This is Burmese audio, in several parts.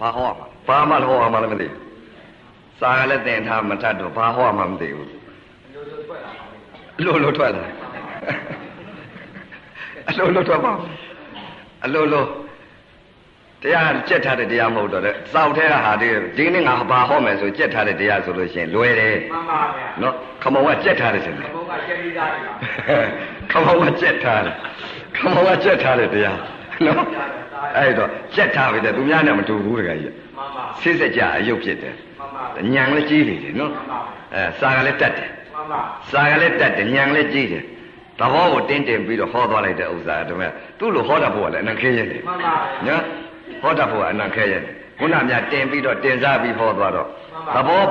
ဘာဟောမှာဘာမှဟောမှာလည်းမသိစာကလည်းသင်ထားမထတော့ဘာဟောမှာမသိဘူးလို့လို့ထွက်လာအလိုလိုထွက်ပါအလိုလိုတရားကြက်ထားတဲ့တရားမဟုတ်တော့တဲ့စောက်ထဲကဟာဒီဒီနေ့ငါဘာဟောမယ်ဆိုကြက်ထားတဲ့တရားဆိုလို့ရှိရင်လွယ်တယ်မှန်ပါဗျာနော်ခမောကကြက်ထားတယ်ရှင်လေဘုန်းကကျက်ပြီးသားတယ်လားခမောကကြက်ထားတယ်ခမောကကြက်ထားတယ်တရားနော် အဲ့တော့ကြက်ထားပြီတဲ့သူများနဲ့မတူဘူးတကယ်ကြီးမှန်ပါဆစ်စကြအယုတ်ဖြစ်တယ်မှန်ပါညံလည်းကြီးနေတယ်နော်အဲစာကလည်းတက်တယ်မှန်ပါစာကလည်းတက်တယ်ညံလည်းကြီးတယ်သဘောကိုတင်းတင်ပြီးတော့ဟောသွားလိုက်တဲ့ဥစ္စာဒါပေမဲ့သူ့လိုဟောတတ်ဖို့ကလည်းအနံခဲရင်တယ်မှန်ပါနော်ဟောတတ်ဖို့ကအနံခဲရင်တယ်ခုနမြတင်ပြီးတော့တင်စားပြီးဟောသွားတော့သဘော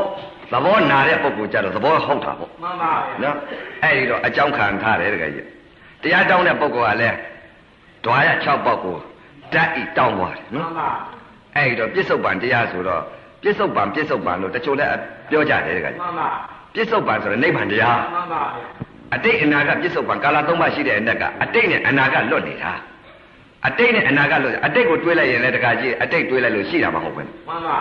သဘောနာတဲ့ပုဂ္ဂိုလ်ကြတော့သဘောဟုတ်တာပေါ့မှန်ပါနော်အဲ့ဒီတော့အကြောင်းခံထားတယ်တကယ်ကြီးတရားတောင်းတဲ့ပုဂ္ဂိုလ်ကလည်းဓွာရ6ပေါက်ကို ဓာတ်ဤတောင်းသွားတယ်မှနော်န်ပါအဲ့ဒီတော့ပြစ္ဆုတ်ပံတရားဆိုတော့ပြစ္ဆုတ်ပံပြစ္ဆုတ်ပံလို့တချို့လည်းပြောကြတယ်တကယ်ကြီးမှန်ပါပြစ္ဆုတ်ပံဆိုတော့နိဗ္ဗာန်တရားမှန်ပါဗျာအတိတ်အနာကပြစ္ဆုတ်ပံကာလသုံးပါးရှိတဲ့အနက်ကအတိတ်နဲ့အနာကလွတ်နေတာအတိတ်နဲ့အနာကလွတ်အတိတ်ကိုတွေးလိုက်ရင်လည်းတခါကြီးအတိတ်တွေးလိုက်လို့ရှိတာမဟုတ်ဘူးမှန်ပါ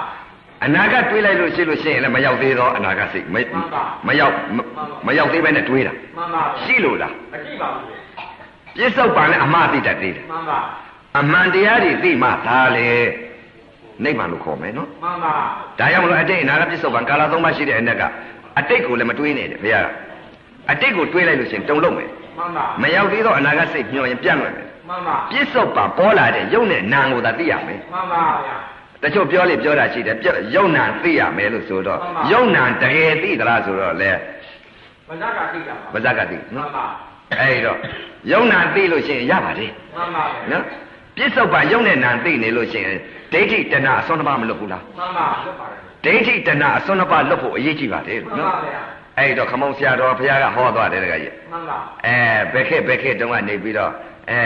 အနာကတွေးလိုက်လို့ရှိလို့ရှိရင်လည်းမရောက်သေးတော့အနာကစိတ်မမရောက်မရောက်သေးပဲနဲ့တွေးတာမှန်ပါရှိလို့လားမရှိပါဘူးပြစ္ဆုတ်ပံနဲ့အမှားသိတတ်သေးတယ်မှန်ပါ အမှန်တရားတွေသိမှဒါလေနိဗ္ဗာန်လို့ခေါ်မယ်နော်မှန်ပါဒါကြောင့်မလို့အတိတ်အနာကပြစ္ဆုတ်ပံကာလသုံးပါးရှိတဲ့အနက်ကအတိတ်ကိုလည်းမတွေးနဲ့တဲ့ဘုရားကအတိတ်ကိုတွေးလိုက်လို့ရှိရင်တုံလုံးမယ်မှန်ပါမရောက်သေးတော့အနာဂတ်စိတ်မျှော်ရင်ပြန့်လွယ်မယ်မှန်ပါပြစ္ဆုတ်ပံပေါ်လာတဲ့ယုံနဲ့နာကိုသာသိရမယ်မှန်ပါဗျာတချို့ပြောလေပြောတာရှိတယ်ပြယုံနာသိရမယ်လို့ဆိုတော့မှန်ပါယုံနာတကယ်သိသလားဆိုတော့လေမဇ္ဇကသိတာပါမဇ္ဇကသိမှနော်န်ပါအဲ့တော့ယုံနာသိလို့ရှိရင်ရပါတယ်မှန်ပါဗျာနော် ပြစ္ဆုတ်ပံယုံနဲ့နာသိနေလို့ရှိရင်ဒိဋ္ဌိတဏအစွန်းတစ်ပါးမလွတ်ဘူးလားမှန်ပါလွတ်ပါတယ်ဒိဋ္ဌိတဏအစွန်းတစ်ပါးလွတ်ဖို့အရေးကြီးပါတယ်မှန်နော်ပါဗျာအဲ့တော့ခမုံဆရာတော်ဘုရားကဟောသွားတယ်တကကြီးမှန်ပါအဲဘက်ခက်ဘက်ခက်တုန်းကနေပြီးတော့အဲ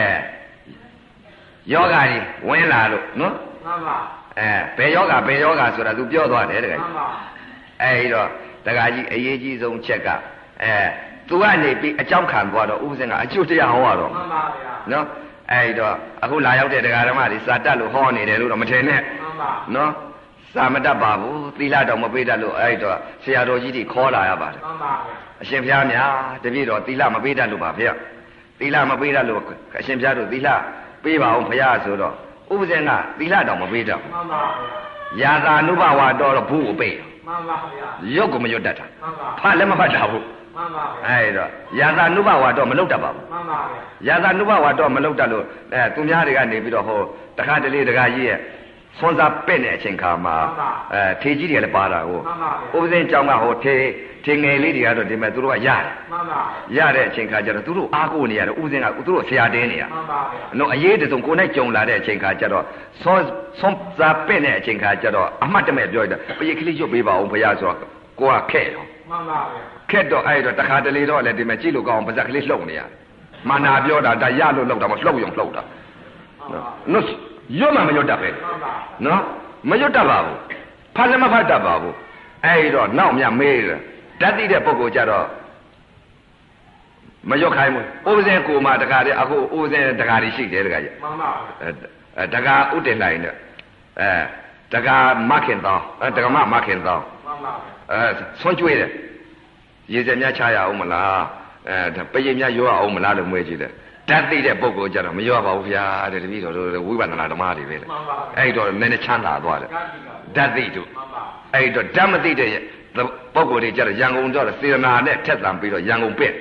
ယောဂါကြီးဝင်လာလို့နော်မှန်ပါအဲဘယ်ယောဂါဘယ်ယောဂါဆိုတာ तू ပြောသွားတယ်တကကြီးမှန်ပါအဲဒီတော့တကကြီးအရေးကြီးဆုံးချက်ကအဲသူကနေပြီးအကြောင်းခံသွားတော့ဥပဇင်ကအကျိုးတရားဟောရတော့မှန်ပါဗျာနော် အဲဒီတော့အခုလာရောက်တဲ့တရားဓမ္မတွေစာတတ်လို့ဟောနေတယ်လို့တော့မထင်နဲ့မှန်ပါနော်စာမတတ်ပါဘူးသီလတော်မပေးတတ်လို့အဲဒီတော့ဆရာတော်ကြီးတွေခေါ်လာရပါတယ်မှန်ပါဗျာအရှင်ဘုရားများတပည့်တော်သီလမပေးတတ်လို့ပါဗျသီလမပေးတတ်လို့အရှင်ဘုရားတို့သီလပေးပါအောင်ဘုရားဆိုတော့ဥပဇင်ကသီလတော်မပေးတတ်မှန်ပါဗျာယာသာနုဘဝတော်တော့ဘူးကိုပေးမှန်ပါဗျာရုပ်ကိုမရွတ်တတ်တာမှန်ပါဖတ်လည်းမဖတ်တာဘူး မှန်ပါဗျာအဲဒီတော့ယာသာနုဘဝတော်မလုပ်တတ်ပါဘူးမှန်ပါဗျာယာသာနုဘဝတော်မလုပ်တတ်လို့အဲသူများတွေကနေပြီးတော့ဟိုတခါတလေတခါကြီးရဲ့ဆွမ်းစားပဲ့တဲ့အချိန်ခါမှာအဲထေကြီးတွေလည်းပါတာကိုမှန်ပါဗျာဥပဇင်ကြောင့်ကဟိုထေထေငယ်လေးတွေကတော့ဒီမဲ့သူတို့ကရတယ်မှန်ပါရတဲ့အချိန်ခါကျတော့သူတို့အားကိုးနေရတယ်ဥပဇင်ကသူတို့ဆရာတင်းနေရမှန်ပါဗျာနော်အရေးတစုံကိုယ်နဲ့ကြုံလာတဲ့အချိန်ခါကျတော့ဆွမ်းဆွမ်းစားပဲ့တဲ့အချိန်ခါကျတော့အမှတ်တမဲ့ပြောရတာပရိကလေးရွတ်ပေးပါအောင်ဘုရားဆိုတော့ကိုကခဲ့တော့မှန်ပါဗျာ ခက်တော့အဲ့တော့တခါတလေတော့လည်းဒီမှာကြည့်လို့ကောင်းအောင်ပါဇက်ကလေးလှုပ်နေရတယ်မာနာပြောတာဒါရလို့လှုပ်တာမလှုပ်ရုံလှုပ်တာမှန်ပါနော်ရွတ်မှမရွတ်တတ်ပဲမှန်ပါနော်မရွတ်တတ်ပါဘူးဖတ်လည်းမဖတ်တတ်ပါဘူးအဲ့တော့နောက်မြမေးတယ်တတ်သိတဲ့ပုဂ္ဂိုလ်ကြတော့မရွတ်ခိုင်းဘူးဥပဇင်ကိုမှတခါတည်းအခုဥပဇင်တခါတည်းရှိတယ်တခါကြီးမှန်ပါဗျာအဲအဲတခါဥတင်လိုက်တဲ့အဲတခါမခင်သောအဲတခါမမခင်သောမှန်ပါဗျာအဲဆွန့်ကျွေးတယ် ရေစက်များချရအောင်မလားအဲဒါပရိများရောအောင်မလားလို့မွေးကြည့်တယ်ဓာတ်သိတဲ့ပုဂ္ဂိုလ်ကြတော့မရောပါဘူးဗျာတဲ့တပည့်တော်တို့ဝိပဿနာဓမ္မတွေပဲလေမှန်ပါဗျာအဲ့တော့နည်းနည်းချမ်းသာသွားတယ်ကတိကဓာတ်သိတို့မှန်ပါအဲ့တော့ဓာတ်မသိတဲ့ပုဂ္ဂိုလ်တွေကြတော့ရန်ကုန်တော့စေရနာနဲ့ထက်သန်ပြီးတော့ရန်ကုန်ပင့်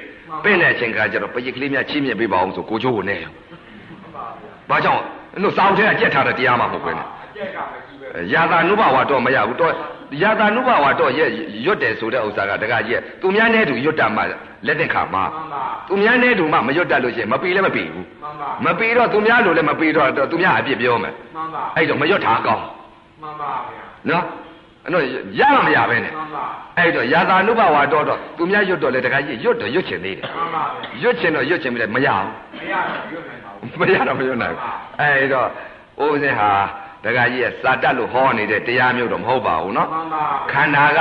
ပင့်တဲ့အချိန်ခါကျတော့ပရိကလေးများချင်းမြင့်ပေးပါအောင်ဆိုကိုချိုးကိုနဲ့ရောမှန်ပါဗျာဘာကြောင့်လို့စောင်းထဲကကြက်ထားတဲ့တရားမှမဟုတ်ပဲနဲ့အကျက်ကမ ရှိပဲယာသာနုဘဝတော့မရဘူးတော့ယာသာနုဘဝတော့ရဲ့ရွတ်တယ်ဆိုတဲ့ဥစ္စာကတကကြီးသူများနဲ့တူရွတ်တာမှလက်တဲ့ခါမှာမှန်ပါသူများနဲ့တူမှမရွတ်တတ်လို့ရှိရင်မပီလည်းမပီဘူးမှန်ပါမပီတော့သူများလိုလည်းမပီတော့သူများအပြစ်ပြောမယ်မှန်ပါအဲ့တော့မရွတ်တာကောင်းမှန်ပါဗျာနော်အဲ့တော့ရမှမရပဲနဲ့မှန်ပါအဲ့တော့ယာသာနုဘဝတော့တော့သူများရွတ်တော့လေတကကြီးရွတ်တော့ရွတ်ချင်သေးတယ်မှန်ပါဗျာရွတ်ချင်တော့ရွတ်ချင်ပြီလေမရဘူးမရတော့ရွတ်နိုင်ပါဘူးမရတော့မရွတ်နိုင်ဘူးအဲ့တော့ဥပဇင်ဟာ တကကြီးရဲ့စာတတ်လို့ဟောနေတဲ့တရားမျိုးတော့မဟုတ်ပါဘူးနော်မှန်ပါခန္ဓာက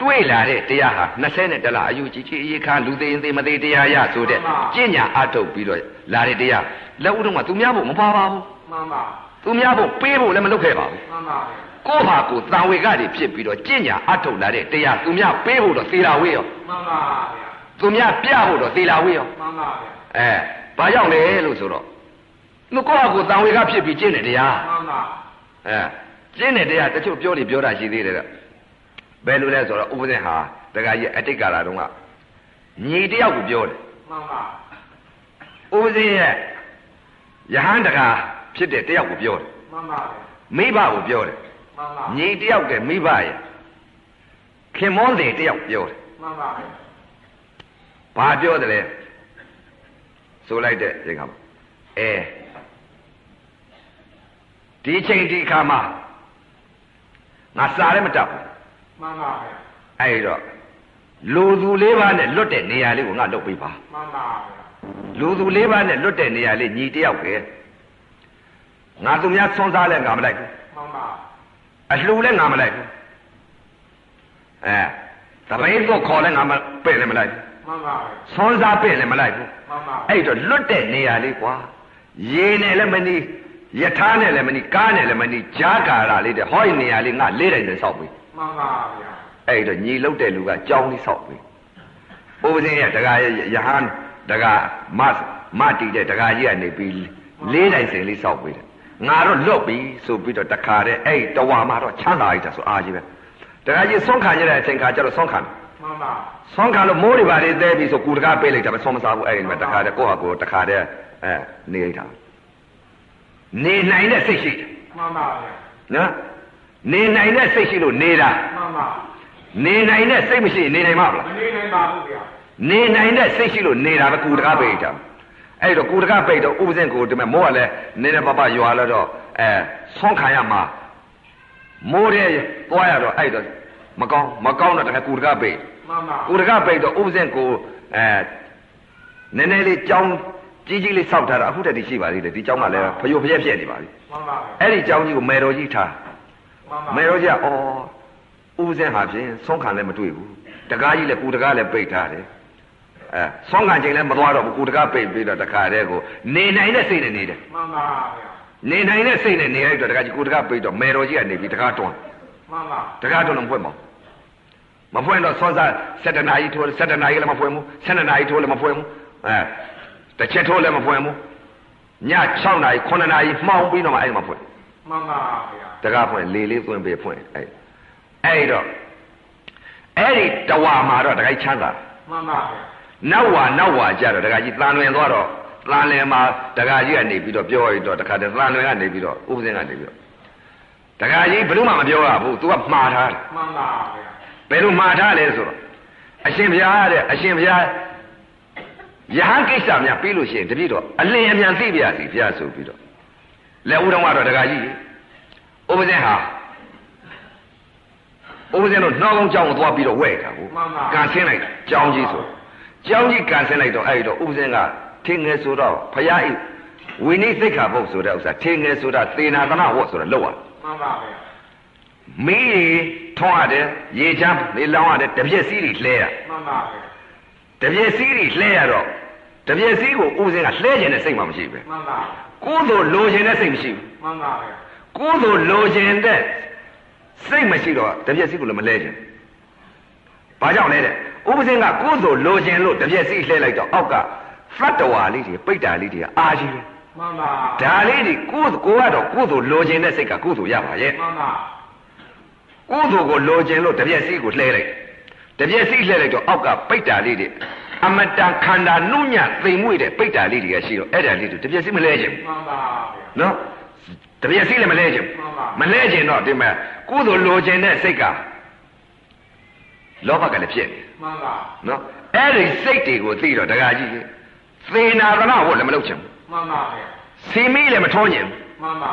တွေးလာတဲ့တရားဟာ20နဲ့တလအယူကြီးကြီးအေးခါလူသေးရင်သေးမသေးတရားရဆိုတဲ့ကျင့်ညာအထုတ်ပြီးတော့လာတဲ့တရားလက်ဦးတော့ကသူများဖို့မပါပါဘူးမှန်ပါသူများဖို့ပေးဖို့လည်းမလုပ်ခဲ့ပါဘူးမှန်ပါဗျာကိုယ့်ဟာကိုယ်တန်ဝေကတွေဖြစ်ပြီးတော့ကျင့်ညာအထုတ်လာတဲ့တရားသူများပေးဖို့တော့သေလာဝေးရောမှန်ပါဗျာသူများပြဖို့တော့သေလာဝေးရောမှန်ပါဗျာအဲဘာကြောင့်လဲလို့ဆိုတော့သူကိုယ့်ဟာကိုယ်တန်ဝေကဖြစ်ပြီးကျင့်တဲ့တရားမှန်ပါ အဲကျင့်တဲ့တရားတချို့ပြောနေပြောတာရှိသေးတယ်ကဘယ်လိုလဲဆိုတော့ဥပဇင်ဟာတခါကြီးအတိတ်ကာလတုန်းကညီတယောက်ကိုပြောတယ်မှန်ပါဥပဇင်ရဲ့ယဟန်တကာဖြစ်တဲ့တယောက်ကိုပြောတယ်မှန်ပါဗျာမိဘကိုပြောတယ်မှန်ပါညီတယောက်တဲ့မိဘရဲ့ခင်မောတယ်တယောက်ပြောတယ်မှန်ပါဗျာဘာပြောတယ်လဲဆိုလိုက်တဲ့ဒီကမှာအဲ ဒီချိန်ဒီခါမှာငါစားလည်းမတတ်ဘူးမှန်ပါဗျာအဲ့တော့လူသူလေးပါးနဲ့လွတ်တဲ့နေရာလေးကိုငါလုပ်ပေးပါမှန်ပါဗျာလူသူလေးပါးနဲ့လွတ်တဲ့နေရာလေးညီတယောက်ပဲငါသူများဆွန်းစားလဲငါမလိုက်ဘူးမှန်ပါအလှူလဲငါမလိုက်ဘူးအဲတပိတ်တော့ခေါ်လဲငါမပဲ့လဲမလိုက်ဘူးမှန်ပါဗျာဆွန်းစားပဲ့လဲမလိုက်ဘူးမှန်ပါအဲ့တော့လွတ်တဲ့နေရာလေးကွာရေနဲ့လည်းမနီး ယထာနဲ့လည်းမနီးကားနဲ့လည်းမနီးဂျာကာရာလေးတဲ့ဟောဒီနေရာလေးငါလေးတိုင်းနဲ့ဆောက်ပြီမှန်ပါဗျာအဲ့တော့ညီလုတ်တဲ့လူကကြောင်းလေးဆောက်ပြီဥပဇင်းရဲ့တကားရဲ့ယဟန်တကားမတ်မတီတဲ့တကားကြီးကနေပြီးလေးတိုင်းစင်လေးဆောက်ပြီတဲ့ငါတော့လွတ်ပြီဆိုပြီးတော့တခါတဲ့အဲ့တဝါမှာတော့ချမ်းသာလိုက်တာဆိုအားကြီးပဲတကားကြီးဆုံးခံရတဲ့အချိန်ခါကျတော့ဆုံးခံတယ်မှန်ပါဆွမ်းခါလို့မိုးတွေပါလေတဲပြီးဆိုကူတကားပေးလိုက်တာပဲဆွမ်းမစားဘူးအဲ့ဒီမှာတခါတည်းကိုယ့်ဟာကိုယ်တခါတည်းအဲနေလိုက်တာ နေနိုင်တဲ့စိတ်ရှိတယ်မှန်ပါဗျာနော်နေနိုင်တဲ့စိတ်ရှိလို့နေတာမှန်ပါနေနိုင်တဲ့စိတ်မရှိရင်နေနိုင်မှာမလားမနေနိုင်ပါဘူးဗျာနေနိုင်တဲ့စိတ်ရှိလို့နေတာပဲကူတကားပေးလိုက်တာအဲ့တော့ကူတကားပေးတော့ဥပဇင်ကိုဒီမဲ့မိုးကလည်းနည်းနည်းပါးပါးရွာလာတော့အဲဆွမ်းခံရမှာမိုးတဲ့သွားရတော့အဲ့တော့မကောင်းမကောင်းတော့တခါကူတကားပေးမှန်ပါကိုတကပိတ်တော့ဥပဇင်ကိုအဲနည်းနည်းလေးကြောင်း ကြီးကြီးလေးစောက်ထားတာအခုတည်းတည်းရှိပါသေးတယ်ဒီကြောင်းကလည်းဖယိုဖယက်ဖြစ်နေပါပြီမှန်ပါဗျာအဲ့ဒီကြောင်းကြီးကိုမေတော်ကြီးထားမှန်ပါမေတော်ကြီးကအော်ဥပဇင်ဟာဖြင့်ဆုံးခံလည်းမတွေ့ဘူးတကားကြီးလည်းကိုတကားလည်းပိတ်ထားတယ်အဲဆုံးခံချိန်လည်းမသွားတော့ဘူးကိုတကားပိတ်ပြီးတော့တခါတည်းကိုနေနိုင်တဲ့စိတ်နဲ့နေတယ်မှန်ပါဗျာနေနိုင်တဲ့စိတ်နဲ့နေလိုက်တော့တကားကြီးကိုတကားပိတ်တော့မေတော်ကြီးကနေပြီးတကားတွန်းမှန်ပါတကားတွန်းတော့မဖွင့်ပါဘူးမဖွင့်တော့စောစား7နာရီထိုး7နာရီလည်းမဖွင့်ဘူး7နာရီထိုးလည်းမဖွင့်ဘူးအဲ တစ်ချက်ထိုးလည်းမဖွင့်ဘူးည6နာရီ9နာရီမှောင်ပြီးတော့မှအဲ့ဒီမှာဖွင့်မှန်ပါဗျာတကားဖွင့်လေလေးသွင်းပေးဖွင့်အဲ့အဲ့တော့အဲ့ဒီတဝါမှာတော့တခါကြီးချမ်းသာမှန်ပါဗျာနောက်ဝါနောက်ဝါကြတော့တခါကြီးတန်လွင်သွားတော့တန်လင်မှာတခါကြီးကနေပြီးတော့ပြောရတော့တခါတည်းတန်လွင်ကနေပြီးတော့ဥပဇင်းကနေပြီးတော့တခါကြီးဘယ်လို့မှမပြောရဘူး तू ကမှားထားတယ်မှန်ပါဗျာဘယ်လိုမှားထားလဲဆိုတော့အရှင်ဘုရားတဲ့အရှင်ဘုရား ယဟန်ကိစ္စများပြီးလို့ရှိရင်တပည့်တော်အလင်းအမြန်သိပြရစီဘုရားဆိုပြီးတော့လက်ဦးတော်ကတော့တခါကြီးဥပဇင်ဟာဥပဇင်တို့နှောင်းကောင်းကြောင်းကိုသွားပြီးတော့ဝဲတာကိုကန်ဆင်းလိုက်ကြောင်းကြီးဆိုကြောင်းကြီးကန်ဆင်းလိုက်တော့အဲ့ဒီတော့ဥပဇင်ကထင်းငယ်ဆိုတော့ဘုရားဤဝိနည်းသိက္ခာပုဒ်ဆိုတဲ့ဥစ္စာထင်းငယ်ဆိုတာသေနာသနာဝတ်ဆိုတာလောက်ရမှန်ပါဗျာမီးတွေထွန်းရတယ်ရေချမ်းလေလောင်းရတယ်တပြက်စီးတွေလှဲရမှန်ပါဗျာတပြက်စီးတွေလှဲရတော့ တပြက်စီးကိုဦးစင်းကလှဲခြင်းနဲ့စိတ်မှမရှိဘူးမှန်ပါကိုယ်သို့လိုခြင်းနဲ့စိတ်မရှိဘူးမှန်ပါဗျာကိုယ်သို့လိုခြင်းတဲ့စိတ်မရှိတော့တပြက်စီးကိုလည်းမလဲခြင်းဘာကြောင့်လဲတဲ့ဥပစင်းကကိုယ်သို့လိုခြင်းလို့တပြက်စီးလှဲလိုက်တော့အောက်ကဖတ်တော်ဝါလေးတွေပိတ်တာလေးတွေအာကြီးတယ်မှန်ပါဒါလေးတွေကိုယ်ကိုယ်ကတော့ကိုယ်သို့လိုခြင်းတဲ့စိတ်ကကိုယ်သို့ရပါရဲ့မှန်ပါကိုယ်သူကိုလိုချင်လို့တပြက်စီးကိုလှဲလိုက်တပြက်စီးလှဲလိုက်တော့အောက်ကပိတ်တာလေးတွေ အမတန်ခန္ဓာနုညံ့သိမ်မွေ့တဲ့ပိတ်တာလေးတွေကရှိတော့အဲ့ဒါလေးတွေတပြက်စီးမလဲချင်မှန်ပါဗျာဘူးနော်တပြက်စီးလည်းမလဲချင်ဘူးမှန်ပါမလဲချင်တော့ဒီမဲ့ကိုယ်သူလိုချင်တဲ့စိတ်ကလောဘကလည်းဖြစ်နေမှန်ပါနော်အဲ့ဒီစိတ်တွေကိုသိတော့တခါကြီးသေနာသနာဟုတ်လည်းမလုပ်ချင်ဘူးမှန်ပါဗျာစီမီလည်းမထုံးချင်ဘူးမှန်ပါ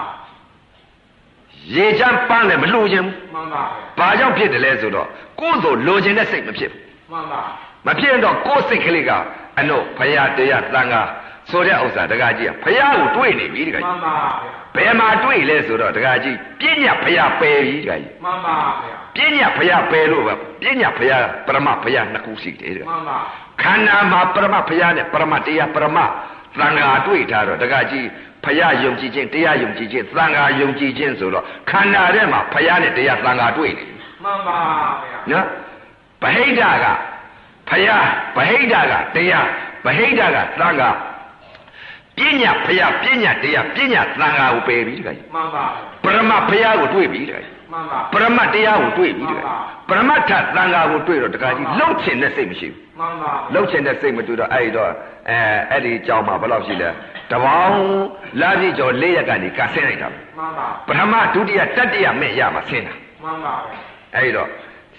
ရေချမ်းပန်းလည်းမလှူချင်ဘူးမှန်ပါဗျာဘာကြောင့်ဖြစ်တယ်လဲဆိုတော့ကိုယ်သူလိုချင်တဲ့စိတ်မဖြစ်ဘူးမှန်ပါ မဖြစ်ရင်တော့ကိုယ်စိတ်ကလေးကအလို့ဖရာတရားတန်ခါဆိုတဲ့ဥစ္စာတကားကြီးကဖရာကိုတွေးနေပြီတကားမှကြီးန်ပါဗျာဘယ်မှာတွေးလဲဆိုတော့တကားကြီးပြညတ်ဖရာပယ်ပြီတကားကြီးမှန်ပါဗျာပြညတ်ဖရာပယ်လို့ပဲပြညတ်ဖရာပရမဖရာနှစ်ခုရှိတယ်တကားမှန်ပါခန္ဓာမှာပရမဖရာနဲ့ပရမတရားပရမသံဃာတွေ့ထားတော့တကကြီးဖရာယုံကြည်ခြင်းတရားယုံကြည်ခြင်းသံဃာယုံကြည်ခြင်းဆိုတော့ခန္ဓာထဲမှာဖရာနဲ့တရားသံဃာတွေ့နေမှန်ပါဗျာနော်ဗဟိတက ဖရာဗဟိတကတရားဗဟိတကသံဃာပညာဖရာပညာတရားပညာသံဃာကိုပယ်ပြီးတကကြီးမှန်ပါပရမဖရာကိုတွေ့ပြီးတကကြီးမှန်ပါပရမတရားကိုတွေ့ပြီးတကကြီးပရမတ္ထသံဃာကိုတွေ့တော့တကကြီးလှုပ်ချင်တဲ့စိတ်မရှိဘူးမှန်ပါလှုပ်ချင်တဲ့စိတ်မတူတော့အဲ့ဒီတော့အဲအဲ့ဒီကြောင်မှာဘယ်လောက်ရှိလဲတပေါင်းလာပြီကျော်၄ရက်ကနေကဆင်းလိုက်တာပဲမှန်ပါပထမဒုတိယတတိယမဲ့ရမှာဆင်းတာမှန်ပါဗျာအဲ့ဒီတော့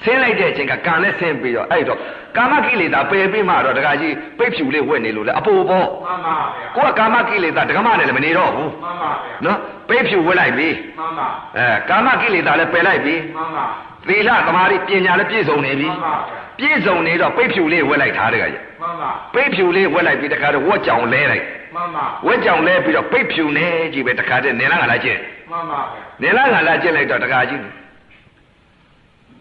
ဆင်းလိုက်တဲ့အချိန်ကကံနဲ့ဆင်းပြီးတော့အဲ့ဒီတော့ကာမကိလေသာပယ်ပြီးမှတော့တခါကြီးပိတ်ဖြူလေးဝက်နေလို့လေအပူပေါ့မှန်ပါဗျာကိုကကာမကိလေသာဒကမနဲ့လည်းမနေတော့ဘူးမှန်ပါဗျာနော်ပိတ်ဖြူဝက်လိုက်ပြီမှန်ပါအဲကာမကိလေသာလည်းပယ်လိုက်ပြီမှန်ပါသီလသမာဓိပညာလည်းပြည့်စုံနေပြီမှန်ပါဗျာပြည့်စုံနေတော့ပိတ်ဖြူလေးဝက်လိုက်ထားတဲ့ကကြီးမှန်ပါပိတ်ဖြူလေးဝက်လိုက်ပြီးတခါတော့ဝက်ကြောင်လဲလိုက်မှန်ပါဝက်ကြောင်လဲပြီးတော့ပိတ်ဖြူနေကြီးပဲတခါတည်းနေလာငါလာကျင့်မှန်ပါဗျာနေလာငါလာကျင့်လိုက်တော့တခါကြီး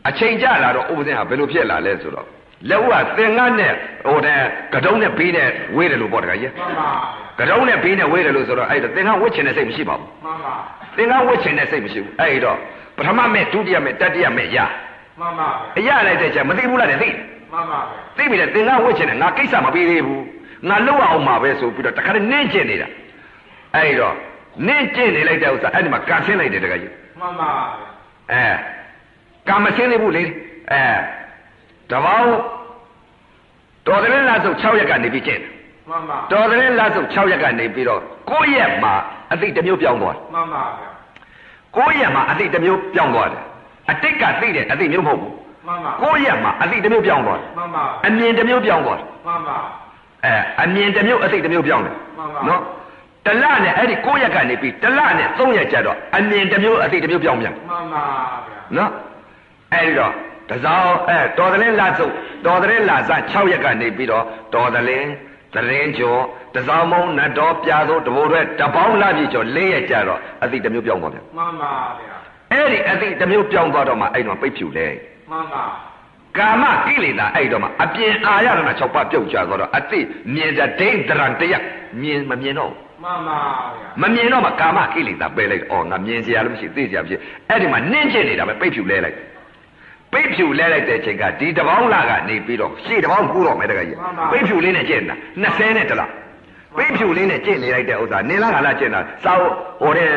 အချိန်ကြလာတော့ဥပဒေဟာဘယ်လိုဖြစ်လာလဲဆိုတော့လက်ဦးကသင်္ကန်းနဲ့ဟိုတဲ့ကတုံးနဲ့ဘေးနဲ့ဝေးတယ်လို့ပေါ့တခါကြီးမှန်ပါကတုံးနဲ့ဘေးနဲ့ဝေးတယ်လို့ဆိုတော့အဲ့တော့သင်္ကန်းဝတ်ချင်တဲ့စိတ်မရှိပါဘူးမှန်ပါသင်္ကန်းဝတ်ချင်တဲ့စိတ်မရှိဘူးအဲ့တော့ပထမမဲ့ဒုတိယမဲ့တတိယမဲ့ရမှန်ပါအရလိုက်တဲ့ချက်မသိဘူးလားတဲ့သိတယ်မှန်ပါဗျာသိပြီလေသင်္ကန်းဝတ်ချင်တယ်ငါကိစ္စမပြီးသေးဘူးငါလောက်အောင်မှာပဲဆိုပြီးတော့တခါတည်းနင်းကျင်နေတာအဲ့တော့နင်းကျင်နေလိုက်တဲ့ဥစ္စာအဲ့ဒီမှာကန်ဆင်းလိုက်တယ်တခါကြီးမှန်ပါဗျာအဲ ကာမဆင်းသေးဘူးလေအဲတပေါင်းတော်တယ်လားဆို6ရက်ကနေပြီးကျင့်တယ်မှန်ပါတော်တယ်လားဆို6ရက်ကနေပြီးတော့9ရက်မှာအသိတစ်မျိုးပြောင်းသွားတယ်မှန်ပါဗျာ9ရက်မှာအသိတစ်မျိုးပြောင်းသွားတယ်အတိတ်ကသိတယ်အသိမျိုးမဟုတ်ဘူးမှန်ပါ9ရက်မှာအသိတစ်မျိုးပြောင်းသွားတယ်မှန်ပါအမြင်တစ်မျိုးပြောင်းသွားတယ်မှန်ပါအဲအမြင်တစ်မျိုးအသိတစ်မျိုးပြောင်းတယ်မှန်ပါနော်တလနဲ့အဲ့ဒီ9ရက်ကနေပြီးတလနဲ့3ရက်ကျတော့အမြင်တစ်မျိုးအသိတစ်မျိုးပြောင်းပြန်မှန်ပါဗျာနော် အဲ့ဒီတော့တစောင်းအဲတော်သလင်းလာစုပ်တော်သလင်းလာစ6ရက်ကနေပြီးတော့တော်သလင်းသရင်ကျော်တစောင်းမုံနတ်တော်ပြာသို့တဘိုးတွေတပေါင်းလာပြီကျော်၄ရက်ကျတော့အသိတစ်မျိုးပြောင်းသွားပြန်မှန်ပါဗျာအဲ့ဒီအသိတစ်မျိုးပြောင်းသွားတော့မှအဲ့တော့ပိတ်ဖြူလဲမှန်ပါကာမကိလေသာအဲ့တော့မှအပြင်အာရဏ6ပါးပြုတ်ကျသွားတော့အသိမြင်တဲ့ဒိဋ္ဌရံတရားမြင်မမြင်တော့ဘူးမှန်ပါဗျာမမြင်တော့မှကာမကိလေသာပယ်လိုက်တော့အော်ငါမြင်စရာလည်းမရှိသိစရာမရှိအဲ့ဒီမှာနင့်ကျင်နေတာပဲပိတ်ဖြူလဲလိုက် ပိတ်ဖြူလဲလိုက်တဲ့အချိန်ကဒီတပေါင်းလာကနေပြီးတော့ရှေ့တပေါင်းကူတော့မယ်တကကြီးပိတ်ဖြူလေးနဲ့ကျင့်တာ20နဲ့တလားပိတ်ဖြူလေးနဲ့ကျင့်နေလိုက်တဲ့ဥစ္စာနေလားငါလားကျင့်တာစာဟိုတဲ့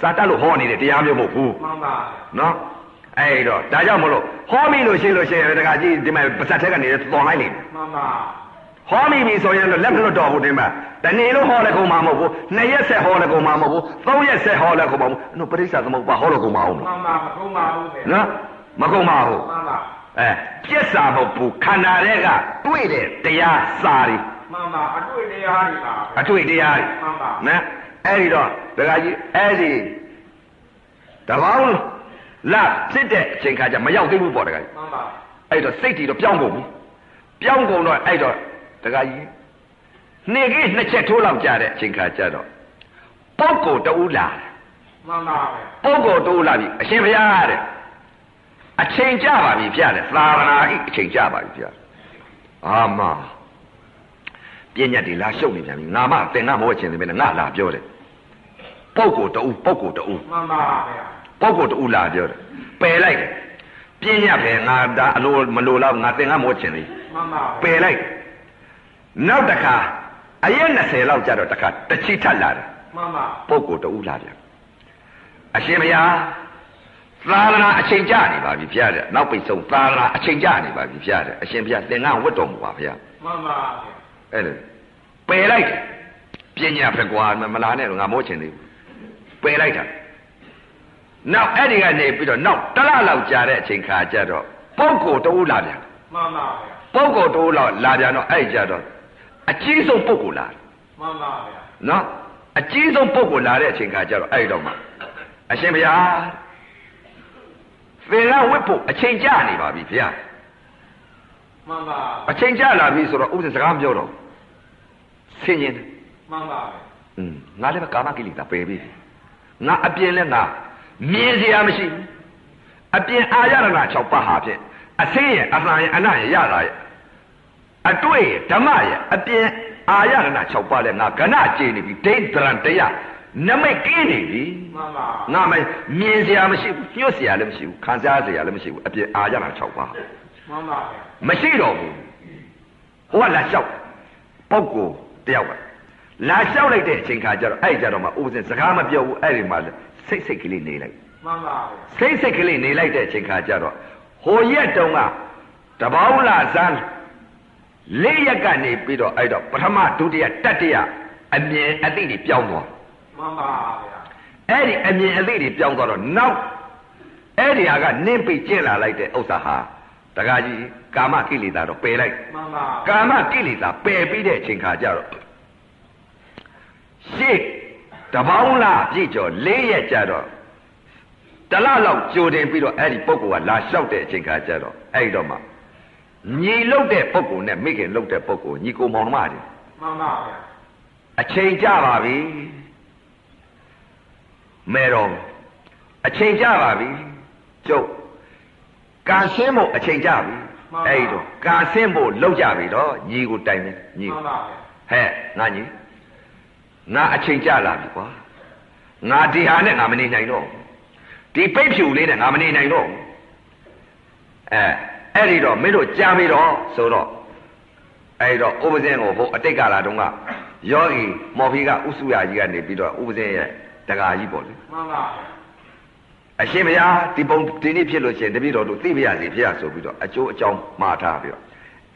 စာတတ်လို့ဟောနေတဲ့တရားမျိုးမဟုတ်ဘူးမှန်ပါနော်အဲ့တော့ဒါကြောင့်မလို့ဟောမိလို့ရှိလို့ရှိရင်တကကြီးဒီမှာပါဇက်ထက်ကနေတော်လိုက်လိမ့်မယ်မှန်ပါဟောမိပြီဆိုရင်တော့လက်မလွတ်တော့ဘူးတင်မတနေ့လို့ဟောလည်းကုန်မှာမဟုတ်ဘူးနှစ်ရက်ဆက်ဟောလည်းကုန်မှာမဟုတ်ဘူးသုံးရက်ဆက်ဟောလည်းကုန်မှာမဟုတ်ဘူးအဲ့တော့ပရိစ္ဆာသမုပ္ပါဟောလို့ကုန်မှာအောင်မှန်ပါမကုန်ပါဘူးဗျာနော် မကုန်ပါဘူးမှန်ပါအဲပြက်စာမဟုတ်ဘူးခန္ဓာတွေကတွေ့တဲ့တရားစာတွေမှန်ပါအတွေ့တရားတွေပါအတွေ့တရားတွေမှန်ပါနော်အဲ့ဒီတော့ဒကာကြီးအဲ့ဒီတပေါင်းလာဖြစ်တဲ့အချိန်ခါကျမရောက်သေးဘူးပေါ့ဒကာကြီးမှန်ပါအဲ့တော့စိတ်တီတော့ပြောင်းကုန်ပြီပြောင်းကုန်တော့အဲ့တော့ဒကာကြီးနေကြီးနှစ်ချက်ထိုးလောက်ကြတဲ့အချိန်ခါကျတော့ပုဂ္ဂိုလ်တူလာတယ်မှန်ပါဗျာပုဂ္ဂိုလ်တူလာပြီအရှင်ဘုရားတဲ့ အချိန်ကြပါပြီဖျားတယ်သာသနာဤအချိန်ကြပါပြီဖျားအာမပြည့်ညတ်ဒီလာရှုပ်နေပြန်ပြီငါမသင်္ကမဟုတ်ချင်တယ်ပဲငါလာပြောတယ်ပုဂ္ဂိုလ်တူပုဂ္ဂိုလ်တူမှန်ပါဗျာပုဂ္ဂိုလ်တူလာပြောတယ်ပယ်လိုက်တယ်ပြည့်ညတ်ပဲငါဒါအလိုမလိုတော့ငါသင်္ကမဟုတ်ချင်တယ်မှန်ပါပယ်လိုက်နောက်တစ်ခါအရက်20လောက်ကြာတော့တစ်ခါတချိထပ်လာတယ်မှန်ပါပုဂ္ဂိုလ်တူလာပြန်အရှင်ဘုရား သာသနာအချိန်ကြာနေပါပြီဖျားတယ်နောက်ပိတ်ဆုံးသာသနာအချိန်ကြာနေပါပြီဖျားတယ်အရှင်ဘုရားသင်္ကန်းဝတ်တော်မူပါဖျားမှန်ပါဗျာအဲ့လိုပယ်လိုက်တယ်ပညာဖက်ကွာမလာနဲ့တော့ငါမိုးချင်သေးဘူးပယ်လိုက်တာနောက်အဲ့ဒီကနေပြီးတော့နောက်တစ်လလောက်ကြာတဲ့အချိန်ခါကျတော့ပုဂ္ဂိုလ်တူလာပြန်မှန်ပါဗျာပုဂ္ဂိုလ်တူလောက်လာပြန်တော့အဲ့ကြတော့အကြီးဆုံးပုဂ္ဂိုလ်လာတယ်မှန်ပါဗျာနော်အကြီးဆုံးပုဂ္ဂိုလ်လာတဲ့အချိန်ခါကျတော့အဲ့တော့မှအရှင်ဘုရား သင်္ကဝတ်ဖို့အချိန်ကျနေပါပြီဗျာမှန်ပါအချိန်ကျလာပြီဆိုတော့ဥပဒေစကားပြောတော့ဆင်ရင်မှန်ပါပဲอืมငါလည်းကာမကိလေသာပယ်ပြီငါအပြင်လည်းငါမြင်စရာမရှိအပြင်အာရဏ6ပါးဟာဖြင့်အသိရဲ့အလှရဲ့အနရဲ့ရတာရဲ့အတွေ့ဓမ္မရဲ့အပြင်အာရဏ6ပါးလည်းငါကဏ္ဍကြည်နေပြီဒိဋ္ဌရံတရား နမိတ်ကင်းနေပြီမှန်ပါငါမမြင်စရာမရှိဘူးညှို့စရာလည်းမရှိဘူးခံစားစရာလည်းမရှိဘူးအပြင်အာရတာ၆ပါးမှန်ပါမရှိတော့ဘူးဟိုကလာလျှောက်ပုဂ္ဂိုလ်တယောက်ကလာလျှောက်လိုက်တဲ့အချိန်ခါကျတော့အဲ့ကြတော့မှဥပဇင်စကားမပြောဘူးအဲ့ဒီမှာစိတ်စိတ်ကလေးနေလိုက်မှန်ပါစိတ်စိတ်ကလေးနေလိုက်တဲ့အချိန်ခါကျတော့ဟိုရက်တုန်းကတပေါင်းလာစမ်းလေးရက်ကနေပြီးတော့အဲ့တော့ပထမဒုတိယတတိယအမြင်အသိတွေပြောင်းသွား မှန်ပါဗျာအဲ့ဒီအမြင်အသိတွေပြောင်းသွားတော့နောက်အဲ့ဒီဟာကနင်းပိတ်ကျင့်လာလိုက်တဲ့ဥစ္စာဟာတခါကြီးကာမကိလေသာတော့ပယ်လိုက်မှန်ပါကာမကိလေသာပယ်ပြီးတဲ့အချိန်ခါကျတော့ရှေ့တပေါင်းလားပြည့်ကျော်၄ရက်ကျတော့တလလောက်ကြိုတင်ပြီးတော့အဲ့ဒီပုဂ္ဂိုလ်ကလာလျှောက်တဲ့အချိန်ခါကျတော့အဲ့ဒီတော့မှညီလုတ်တဲ့ပုဂ္ဂိုလ်နဲ့မိခင်လုတ်တဲ့ပုဂ္ဂိုလ်ညီကိုမောင်နှမတွေမှန်ပါဗျာအချိန်ကြပါပြီ မဲတော်အချိန်ကြပါပြီကျုပ်ကံရှင်းဖို့အချိန်ကြပြီအဲ့ဒီတော့ကံရှင်းဖို့လောက်ကြပြီတော့ညီကိုတိုင်တယ်ညီမှကိုန်ပါဗျာဟဲ့ငါညီငါအချိန်ကြလာပြီကွာငါဒီဟာနဲ့ငါမနေနိုင်တော့ဘူးဒီပိတ်ဖြူလေးနဲ့ငါမနေနိုင်တော့ဘူးအဲအဲ့ဒီတော့မင်းတို့ကြားပြီတော့ဆိုတော့အဲ့ဒီတော့ဥပဇင်းကိုဟိုအတိတ်ကလာတုန်းကယောဂီမော်ဖီကဥစုရကြီးကနေပြီးတော့ဥပဇင်းရဲ့ တကာကြီးပေါ့လေမှန်ပါဗျာအရှင်ဘုရားဒီပုံဒီနေ့ဖြစ်လို့ရှိရင်တပည့်တော်တို့သိပါရစေဖေရဆိုပြီးတော့အကျိုးအကြောင်းမှားထားပြီးတော့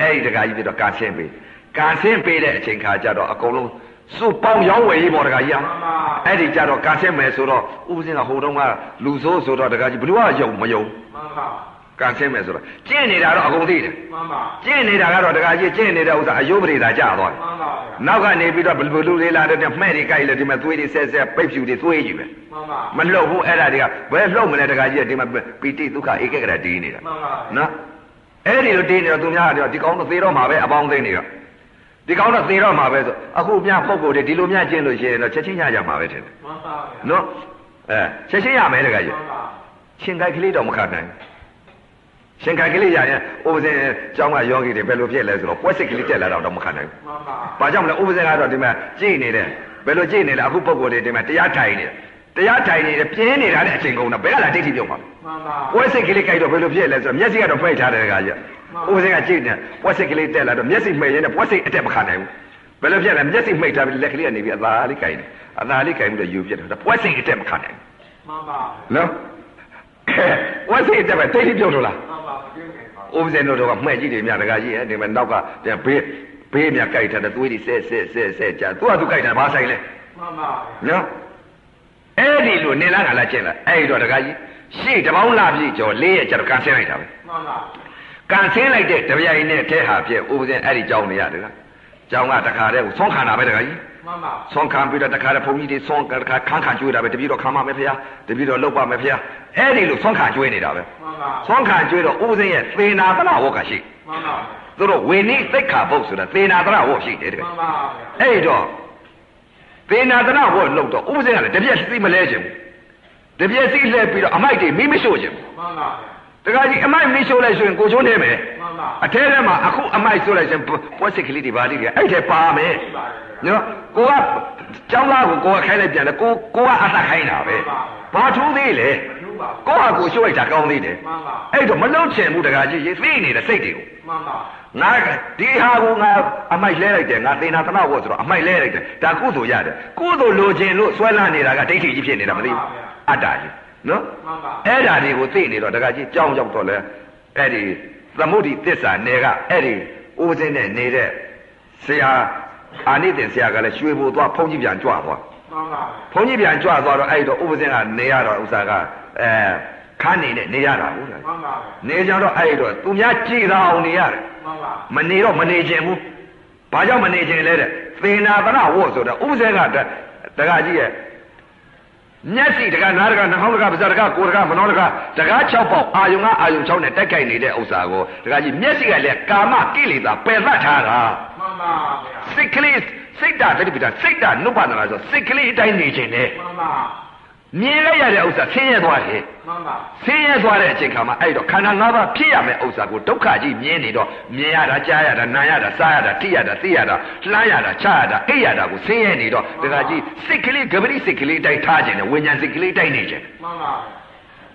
အဲ့ဒီတကာကြီးပြီးတော့ကာဆင်းပေးကာဆင်းပေးတဲ့အချိန်ခါကျတော့အကုန်လုံးစုပေါင်းရောင်းဝယ်ရေးပေါ်တကာကြီးဟာမှန်ပါအဲ့ဒီကြတော့ကာဆင်းမယ်ဆိုတော့ဥပစင်းကဟိုတုန်းကလူဆိုးဆိုတော့တကာကြီးဘယ်သူကယုံမယုံမှန်ပါ ကာဆင်းမယ်ဆိုတော့ကျင့်နေတာတော့အကုန်သိတယ်မှန်ပါကျင့်နေတာကတော့တကာကြီးကျင့်နေတဲ့ဥစ္စာအယုပရိသာကြသွားတယ်မှန်ပါဗျာနောက်ကနေပြီးတော့ဘယ်လိုလူလေးလာတဲ့မှဲ့တွေကြိုက်လဲဒီမှာသွေးတွေဆဲဆဲပိတ်ဖြူတွေသွေးကြီးပဲမှန်ပါမလှုပ်ဘူးအဲ့ဒါတွေကဘယ်လှုပ်မလဲတခါကြီးကဒီမှာပီတိဒုက္ခဧကဂရတီးနေတာမှန်ပါနော်အဲ့ဒီလိုတီးနေတော့သူများကတော့ဒီကောင်းတော့သေတော့မှာပဲအပေါင်းသိနေတော့ဒီကောင်းတော့သေတော့မှာပဲဆိုအခုမြပုံကိုယ်တွေဒီလိုများကျင့်လို့ရှိရင်တော့ချက်ချင်းရကြမှာပဲထင်တယ်မှန်ပါဗျာနော်အဲချက်ချင်းရမယ်တခါကြီးမှန်ပါရှင်ခိုင်ကလေးတော့မခတ်နိုင် ရှင်ခိုင်ကလေးရရင်ဥပဇင်ကျောင်းကယောဂီတွေဘယ်လိုဖြစ်လဲဆိုတော့ပွဲစစ်ကလေးတက်လာတော့မခတ်နိုင်ဘူးမှန်ပါ။ဘာကြောင့်မလဲဥပဇင်ကတော့ဒီမှာကြည်နေတယ်။ဘယ်လိုကြည်နေလဲအခုပုံကိုယ်တွေဒီမှာတရားထိုင်နေတယ်။တရားထိုင်နေတယ်ပြင်းနေတာနဲ့အချိန်ကုန်တော့ဘယ်ကလာဒိဋ္ဌိပြုတ်မှာလဲမှန်ပါ။ပွဲစိတ်ကလေးကြိုက်တော့ဘယ်လိုဖြစ်လဲဆိုတော့မျက်စိကတော့ဖိတ်ထားတယ်ကကြီး။ဥပဇင်ကကြည်နေပွဲစိတ်ကလေးတက်လာတော့မျက်စိမှိတ်ရင်းနဲ့ပွဲစိတ်အတက်မခံနိုင်ဘူး။ဘယ်လိုဖြစ်လဲမျက်စိမှိတ်ထားပြီးလက်ကလေးကနေပြီးအသာလေးကြိုက်တယ်။အသာလေးကြိုက်ပြီးတော့ယူပြတယ်။ပွဲစိတ်အတက်မခံနိုင်ဘူးမှန်ပါ။နော်။ ပွဲစိတ်အတက်ပဲဒိဋ္ဌိပြုတ်လို့လားမှန်ပါမပြုတ်နိုင်ပါ။ဥပဇင်တို့ကမှဲ့ကြည့်တယ်မြတ်တကကြီးရဲ့ဒီမှာနောက်ကဘေးဘေးမြကြိုက်ထားတဲ့သွေးတွေဆဲဆဲဆဲဆဲကြာသူကသူကြိုက်တာဘာဆိုင်လဲမှန်ပါဗျာနော်အဲ့ဒီလိုနေလားငါလားကျင့်လားအဲ့ဒီတော့တခါကြီးရှေ့တပေါင်းလာပြီကျော်လေးရဲ့ကျတော့ကန်ဆင်းလိုက်တာပဲမှန်ပါကန်ဆင်းလိုက်တဲ့တပြိုင်နဲ့ထဲဟာဖြစ်ဥပဇင်အဲ့ဒီကြောင်းနေရတယ်က ကြောင်းကတခါတည်းကိုဆွမ်းခံတာပဲတခါကြီးမှန်ပါဆွမ်းခံပြီးတော့တခါတည်းဘုန်းကြီးတွေဆွမ်းတခါခန်းခံကျွေးတာပဲတပည့်တော်ခံပါမယ်ဖေဟာတပည့်တော်လောက်ပါမယ်ဖေဟာအဲ့ဒီလိုဆွမ်းခံကျွေးနေတာပဲမှန်ပါဆွမ်းခံကျွေးတော့ဥပဇင်ရဲ့သေနာသနာဝတ်ကရှိမှန်ပါသူတို့ဝေနိသိက္ခာပုတ်ဆိုတာသေနာသနာဝတ်ရှိတယ်တကယ်မှန်ပါဗျာအဲ့တော့သေနာသနာဝတ်လို့တော့ဥပဇင်ကလည်းတပြက်စီမလဲခြင်းဘူးတပြက်စီလှည့်ပြီးတော့အမိုက်တွေမိမရှို့ခြင်းဘူးမှန်ပါဗျာ တခါကြီးအမိုက်မိရှို့လိုက်ဆိုရင်ကိုချိုးနေမယ်မှန်ပါအထဲထဲမှာအခုအမိုက်ဆိုးလိုက်ရင်ပွဲစစ်ကလေးတွေပါလိမ့်တယ်အဲ့ထဲပါမယ်ရှိပါတယ်ဗျာနော်ကိုကကျောင်းသားကိုကိုကခိုင်းလိုက်ပြန်တယ်ကိုကိုကအသက်ခိုင်းတာပဲဘာထူးသေးလဲယူပါကိုကကိုရှို့လိုက်တာကောင်းသေးတယ်မှန်ပါအဲ့တော့မလုံးချင်ဘူးတခါကြီးရေးသိနေတဲ့စိတ်တွေကိုမှန်ပါငါဒီဟာကိုငါအမိုက်လဲလိုက်တယ်ငါသေနာသနာဝတ်ဆိုတော့အမိုက်လဲလိုက်တယ်ဒါကုသိုလ်ရတယ်ကုသိုလ်လိုချင်လို့ဆွဲလန်းနေတာကဒိဋ္ဌိကြီးဖြစ်နေတာမသိဘူးအတ္တကြီး နော်မှန်ပါအဲ့ဓာတွေကိုသိနေတော့တခါကြီးကြောင်းရောက်တော့လဲအဲ့ဒီသမုဒိသစ္စာနယ်ကအဲ့ဒီဦးစင်းနဲ့နေတဲ့ဆရာအာနိသင်ဆရာကလည်းရွှေဘိုသွားဖုန်းကြီးပြန်ကြွသွားမှန်ပါဖုန်းကြီးပြန်ကြွသွားတော့အဲ့ဒီတော့ဥပဇင်းကနေရတော့ဥစ္စာကအဲခန်းနေနဲ့နေရတာဟုတ်လားမှန်ပါနေကြတော့အဲ့ဒီတော့သူများကြည်သာအောင်နေရတယ်မှန်ပါမနေတော့မနေခြင်းဘူးဘာကြောင့်မနေခြင်းလဲတဲ့သေနာသနာဝတ်ဆိုတော့ဥပဇင်းကတတကကြီးရဲ့ မျက်စိတကနားတကနှာခေါင်းတကပါးစပ်တကကိုယ်တကမနှောတကတကား6ပေါက်အာယုံကအာယုံ6နဲ့တက်ကြိုက်နေတဲ့ဥစ္စာကိုတကကြီးမျက်စိကလည်းကာမကိလေသာပယ်သတ်ထားတာမှန်ပါဗျာစိတ်ကလေးစိတ်ဓာတ်တတိပိဋကစိတ်ဓာတ်နုပ္ပန္နလာဆိုစိတ်ကလေးအတိုင်းနေခြင်းနဲ့မှန်ပါ မြင်လိုက်ရတဲ့ဥစ္စာဆင်းရဲသွားတယ်မှန်ပါဆင်းရဲသွားတဲ့အချိန်ခါမှာအဲ့တော့ခန္ဓာ၅ပါးဖြစ်ရမယ့်ဥစ္စာကိုဒုက္ခကြီးမြင်နေတော့မြင်ရတာကြားရတာနားရတာစားရတာထိရတာသိရတာလှမ်းရတာချရတာအိပ်ရတာကိုဆင်းရဲနေတော့ဒကာကြီးစိတ်ကလေးဂပတိစိတ်ကလေးတိုက်ထားခြင်းနဲ့ဝိညာဉ်စိတ်ကလေးတိုက်နေခြင်းမှန်ပါ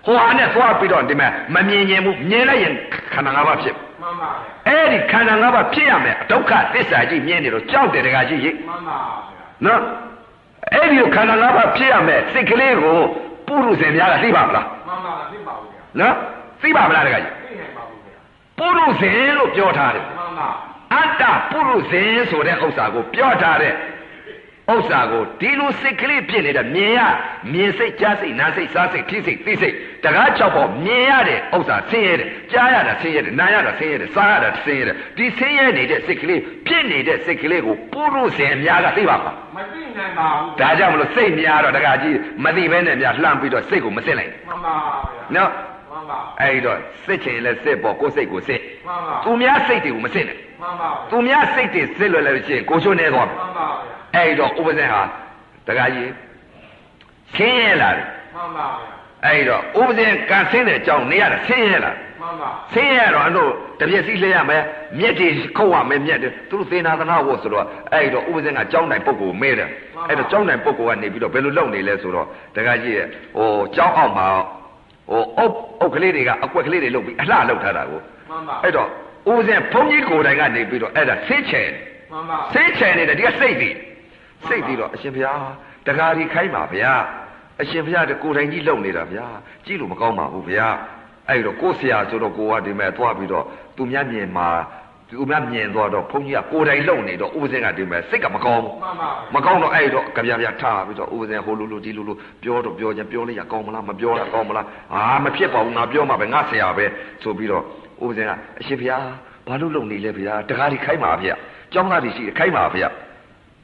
ဟိုဟာနဲ့သွားပြီးတော့ဒီမဲ့မမြင်ရင်ဘူးမြင်လိုက်ရင်ခန္ဓာ၅ပါးဖြစ်မှန်ပါအဲ့ဒီခန္ဓာ၅ပါးဖြစ်ရမယ်ဒုက္ခသစ္စာကြီးမြင်နေတော့ကြောက်တယ်တကကြီးရေမှန်ပါနော် အဲ့ဒီခန္ဓာ၅ပါးဖြစ်ရမယ်စိတ်ကလေးကိုပုရုဇဉ်များကသိပါမလားမှန်ပါသိပါဘူးဗျာနော်သိပါမလားတကကြီးသိနိုင်ပါဘူးဗျာပုရုဇဉ်လို့ပြောထားတယ်မှန်ပါအတ္တပုရုဇဉ်ဆိုတဲ့ဥစ္စာကိုပြောထားတဲ့ ဥစ္စာကိုဒီလိုစိတ်ကလေးဖြစ်နေတဲ့မြင်ရမြင်စိတ်ကြားစိတ်နားစိတ်စားစိတ်ထိစိတ်သိစိတ်တကား၆ပေါ်မြင်ရတဲ့ဥစ္စာဆင်းရဲတယ်ကြားရတာဆင်းရဲတယ်နားရတာဆင်းရဲတယ်စားရတာဆင်းရဲတယ်ဒီဆင်းရဲနေတဲ့စိတ်ကလေးဖြစ်နေတဲ့စိတ်ကလေးကိုပုရုဇဉ်အများကသိပါမှာမသိနိုင်ပါဘူးဒါကြောင့်မလို့စိတ်များတော့တကားကြီးမသိဘဲနဲ့များလှမ်းပြီးတော့စိတ်ကိုမစစ်လိုက်မှန်ပါဗျာနော်မှန်ပါအဲ့တော့စစ်ချင်လဲစစ်ပေါ့ကိုယ်စိတ်ကိုစစ်မှန်ပါသူများစိတ်တွေကိုမစစ်နဲ့မှန်ပါသူများစိတ်တွေစစ်လွယ်လို့ရှိရင်ကိုချိုးနေသွားမယ်မှန်ပါဗျာ အဲ့တော့ဥပဇင်ဟာတခါကြီးဆင်းရဲလာတယ်မှန်ပါဗျာအဲ့တော့ဥပဇင်ကန်ဆင်းတဲ့အကြောင်းနေရတာဆင်းရဲလာမှန်ပါဆင်းရဲတော့အဲ့တို့တပြက်စီလဲရမယ်မြက်တွေခုတ်ရမယ်မြက်တွေသူတို့သေနာသနာဝတ်ဆိုတော့အဲ့တော့ဥပဇင်ကကြောင်းတိုင်ပုဂ္ဂိုလ်မဲတယ်အဲ့တော့ကြောင်းတိုင်ပုဂ္ဂိုလ်ကနေပြီးတော့ဘယ်လိုလုပ်နေလဲဆိုတော့တခါကြီးရဲ့ဟိုကြောင်းအောင်မှာဟိုအုပ်အုပ်ကလေးတွေကအကွက်ကလေးတွေလုပ်ပြီးအလှလုပ်ထားတာကိုမှန်ပါအဲ့တော့ဥပဇင်ဘုန်းကြီးကိုယ်တိုင်ကနေပြီးတော့အဲ့ဒါဆင်းချယ်မှန်ပါစိတ်ချယ်နေတယ်ဒီကစိတ်ပြီး စိတ်ပြီးတော့အရှင်ဘုရားတကားဒီခိုင်းပါဗျာအရှင်ဘုရားတကိုယ်တိုင်ကြီးလုံနေတာဗျာကြည့်လို့မကောင်းပါဘူးဗျာအဲ့တော့ကိုယ်ဆရာဆိုတော့ကိုကဒီမဲ့သွားပြီးတော့သူများမြင်မှာသူများမြင်သွားတော့ဘုန်းကြီးကကိုယ်တိုင်လုံနေတော့ဥပဇင်ကဒီမဲ့စိတ်ကမကောင်းဘူးမှန်ပါမကောင်းတော့အဲ့တော့ကြပြပြထားပြီးတော့ဥပဇင်ဟိုလိုလိုဒီလိုလိုပြောတော့ပြောချင်းပြောလိုက်ရကောင်းမလားမပြောတာကောင်းမလားအာမဖြစ်ပါဘူးငါပြောမှာပဲငါဆရာပဲဆိုပြီးတော့ဥပဇင်ကအရှင်ဘုရားဘာလို့လုံနေလဲဗျာတကားဒီခိုင်းပါဗျာကျောင်းသားတွေရှိတယ်ခိုင်းပါဗျာ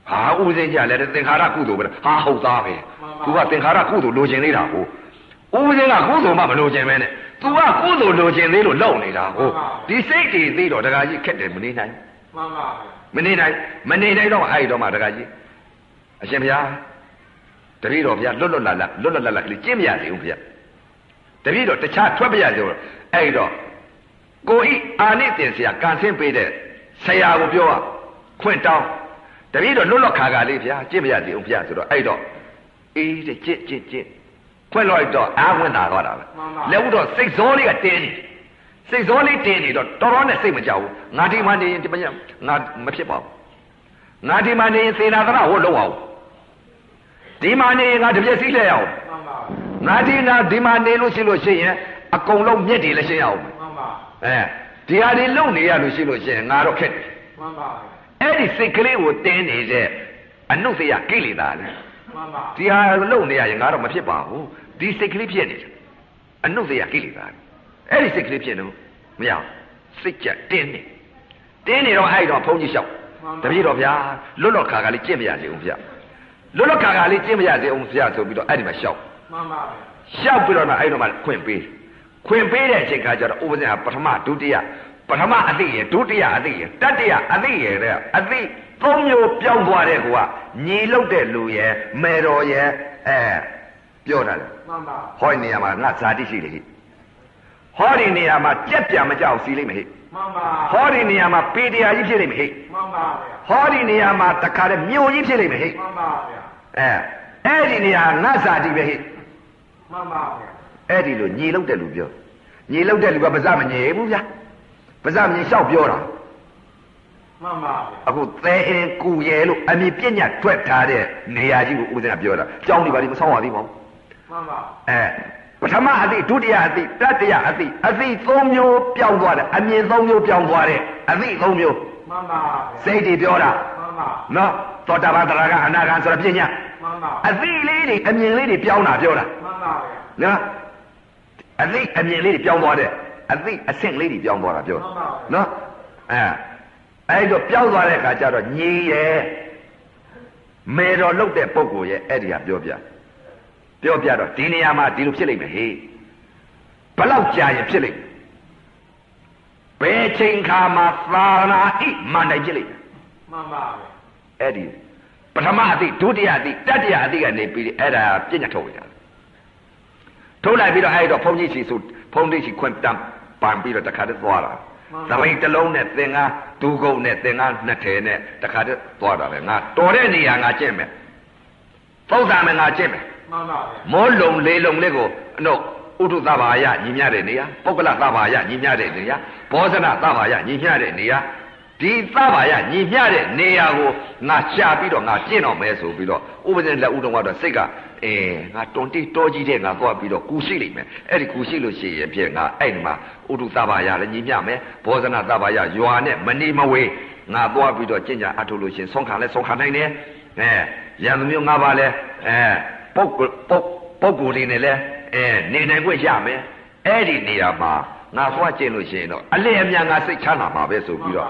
ဟာဥပဇင်းကြလည်းသင်္ခါရကုသိုလ်ပဲဟာဟုတ်သားပဲသူကသင်္ခါရကုသိုလ်လိုချင်သေးတာကိုဥပဇင်းကကုသိုလ်မှမလိုချင်ပဲနဲ့သူကကုသိုလ်လိုချင်သေးလို့လောက်နေတာကိုဒီစိတ်တွေသိတော့ဒကာကြီးခက်တယ်မနေနိုင်မှန်ပါမနေနိုင်မနေနိုင်တော့အဲ့တော့မှဒကာကြီးအရှင်ဘုရားတပည့်တော်ဘုရားလွတ်လွတ်လပ်လပ်လွတ်လွတ်လပ်လပ်ကလေးကျင့်မရသေးဘူးဘုရားတပည့်တော်တခြားထွက်ပြရသေးဘူးအဲ့တော့ကိုဤအာနိသင်ဆရာကန်ဆင်းပေးတဲ့ဆရာကိုပြောရခွင့်တောင်း တပည့်တော်လွတ်လွတ်ခါခါလေးဗျာကြင့်မရသေးအောင်ဗျာဆိုတော့အဲ့တော့အေးတဲ့ကြင့်ကြင့်ကြင့်ခွင့်လိုက်တော့အာဝင်လာတော့တာပဲလက်ဦးတော့စိတ်စောလေးကတင်းနေစိတ်စောလေးတင်းနေတော့တော်တော်နဲ့စိတ်မကြောက်ဘူးငါဒီမှနေရင်ဒီမညငါမဖြစ်ပါဘူးငါဒီမှနေရင်သေနာသနာဟုတ်လောက်အောင်ဒီမှနေရင်ငါတပြက်စီးလဲအောင်မှန်ပါငါဒီနာဒီမှနေလို့ရှိလို့ရှိရင်အကုန်လုံးမြင့်တယ်လည်းရှင်းအောင်မှန်ပါအဲဒီဟာဒီလုံနေရလို့ရှိလို့ရှိရင်ငါတော့ခက်တယ်မှန်ပါ အဲ့ဒီစိတ်ကလေးကိုတင်းနေတဲ့အနုသေယကိလေသာလေမှန်ပါဒီဟာလုံနေရရင်ငါတော့မဖြစ်ပါဘူးဒီစိတ်ကလေးဖြစ်နေတယ်အနုသေယကိလေသာအဲ့ဒီစိတ်ကလေးဖြစ်နေမရဘူးစိတ်ကြတင်းနေတင်းနေတော့အဲ့တော့ဘုန်းကြီးလျှောက်တပည့်တော်ဗျာလွတ်လွတ်ခါခါလေးကျင့်မရစေဦးဗျာလွတ်လွတ်ခါခါလေးကျင့်မရစေဦးဗျာဆိုပြီးတော့အဲ့ဒီမှာလျှောက်မှန်ပါလျှောက်ပြီးတော့မှအဲ့တော့မှခွင့်ပေးခွင့်ပေးတဲ့အချိန်ခါကျတော့ဥပဇင်ကပထမဒုတိယ ပထမအသိရဒုတိယအသိရတတိယအသိရတဲ့အသိသုံးမျိုးပြောင်းသွားတဲ့ကွာညီလုတ်တဲ့လူရဲ့မေတော်ရဲ့အဲပြောတာလေမှန်ပါဟောဒီနေရာမှာငါဇာတိရှိလေဟိဟောဒီနေရာမှာကြက်ပြန်မကြောက်စီလိမ့်မယ်ဟိမှန်ပါဟောဒီနေရာမှာပေတရားကြီးဖြစ်လိမ့်မယ်ဟိမှန်ပါဗျာဟောဒီနေရာမှာတခါတည်းမြို့ကြီးဖြစ်လိမ့်မယ်ဟိမှန်ပါဗျာအဲအဲ့ဒီနေရာငါဇာတိပဲဟိမှန်ပါဗျာအဲ့ဒီလိုညီလောက်တဲ့လူပြောညီလောက်တဲ့လူကပါဇမညီဘူးဗျာပါ ဇမညီလျှောက်ပြောတာမှန်ပါဗျာအခုသဲအင်းကူရဲလို့အမြင်ပြညတ်ထွက်ထားတဲ့နေရာကြီးကိုဦးဇင်းကပြောတာကြောင်းဒီပါလိမဆောင်းပါသေးပါဘူးမှန်ပါအဲပထမအသိဒုတိယအသိတတိယအသိအသိသုံးမျိုးပြောင်းသွားတယ်အမြင်သုံးမျိုးပြောင်းသွားတယ်အသိသုံးမျိုးမှန်ပါဗျာစိတ်တွေပြောတာမှန်ပါနော်သောတာပန်တရာကအနာဂံဆိုတော့ပြညတ်မှန်ပါအသိလေးတွေအမြင်လေးတွေပြောင်းတာပြောတာမှန်ပါဗျာနော်အသိအမြင်လေးတွေပြောင်းသွားတယ် အသိအဆင့်လေးတွေပြောင်းသွားတာပြောတာနော်အဲအဲ့တော့ပြောင်းသွားတဲ့အခါကျတော့ညီရဲ့မေတော်လုတ်တဲ့ပုံကိုရဲ့အဲ့ဒီဟာပြောပြပြောပြတော့ဒီနေရာမှာဒီလိုဖြစ်လိမ့်မယ်ဟေးဘလောက်ကြာရင်ဖြစ်လိမ့်မယ်ဘယ်ချိန်ခါမှာသာနာဣမန္တိုင်ဖြစ်လိမ့်မယ်မှန်ပါဗျာအဲ့ဒီပထမအသိဒုတိယအသိတတိယအသိကနေပြီးအဲ့ဒါပညာထုတ်ရတာ ထုတ်လိုက်ပြီးတော့အဲ့တော့ဘုန်းကြီးချီဆိုဘုန်းကြီးချီခွင့်တမ်းပန်ပြီးတော့တခါတည်းသွားတာသမိတ်တစ်လုံးနဲ့သင်္ကားဒူကုံနဲ့သင်္ကားနှစ်ထည်နဲ့တခါတည်းသွားတာလေငါတော်တဲ့နေရာငါကျင့်မယ်ပုဒ္ဒါမယ်ငါကျင့်မယ်မှန်ပါဗျာမောလုံလေးလုံလေးကိုအတော့ဥထုသဘာယညီမျှတဲ့နေရာပုဂ္ဂလသဘာယညီမျှတဲ့နေရာဘောဇနသဘာယညီမျှတဲ့နေရာဒီသဘာယညီမျှတဲ့နေရာကိုငါရှာပြီးတော့ငါကျင့်တော့မယ်ဆိုပြီးတော့ဥပဇင်လက်ဥတော်ကတော့စိတ်က အဲငါတွန်တိတောကြီးတဲ့ငါသွားပြီးတော့ကူရှိလိမ့်မယ်အဲ့ဒီကူရှိလို့ရှိရင်ပြင်ငါအဲ့ဒီမှာဥထုသဘာယလည်းညီမျှမယ်ဘောဇနသဘာယရွာနဲ့မနေမဝေးငါသွားပြီးတော့ကျင့်ကြအထုလို့ရှိရင်ဆုံးခံလဲဆုံးခံနိုင်တယ်အဲရန်သူမျိုးငါပါလဲအဲပုဂ္ဂိုလ်ပုဂ္ပုဂ္ဂိုလ်တွေနဲ့လဲအဲနေနိုင်ခွင့်ရမယ်အဲ့ဒီနေရာမှာငါသွားကျင့်လို့ရှိရင်တော့အလင်းအမြန်ငါစိတ်ချမ်းသာမှာပဲဆိုပြီးတော့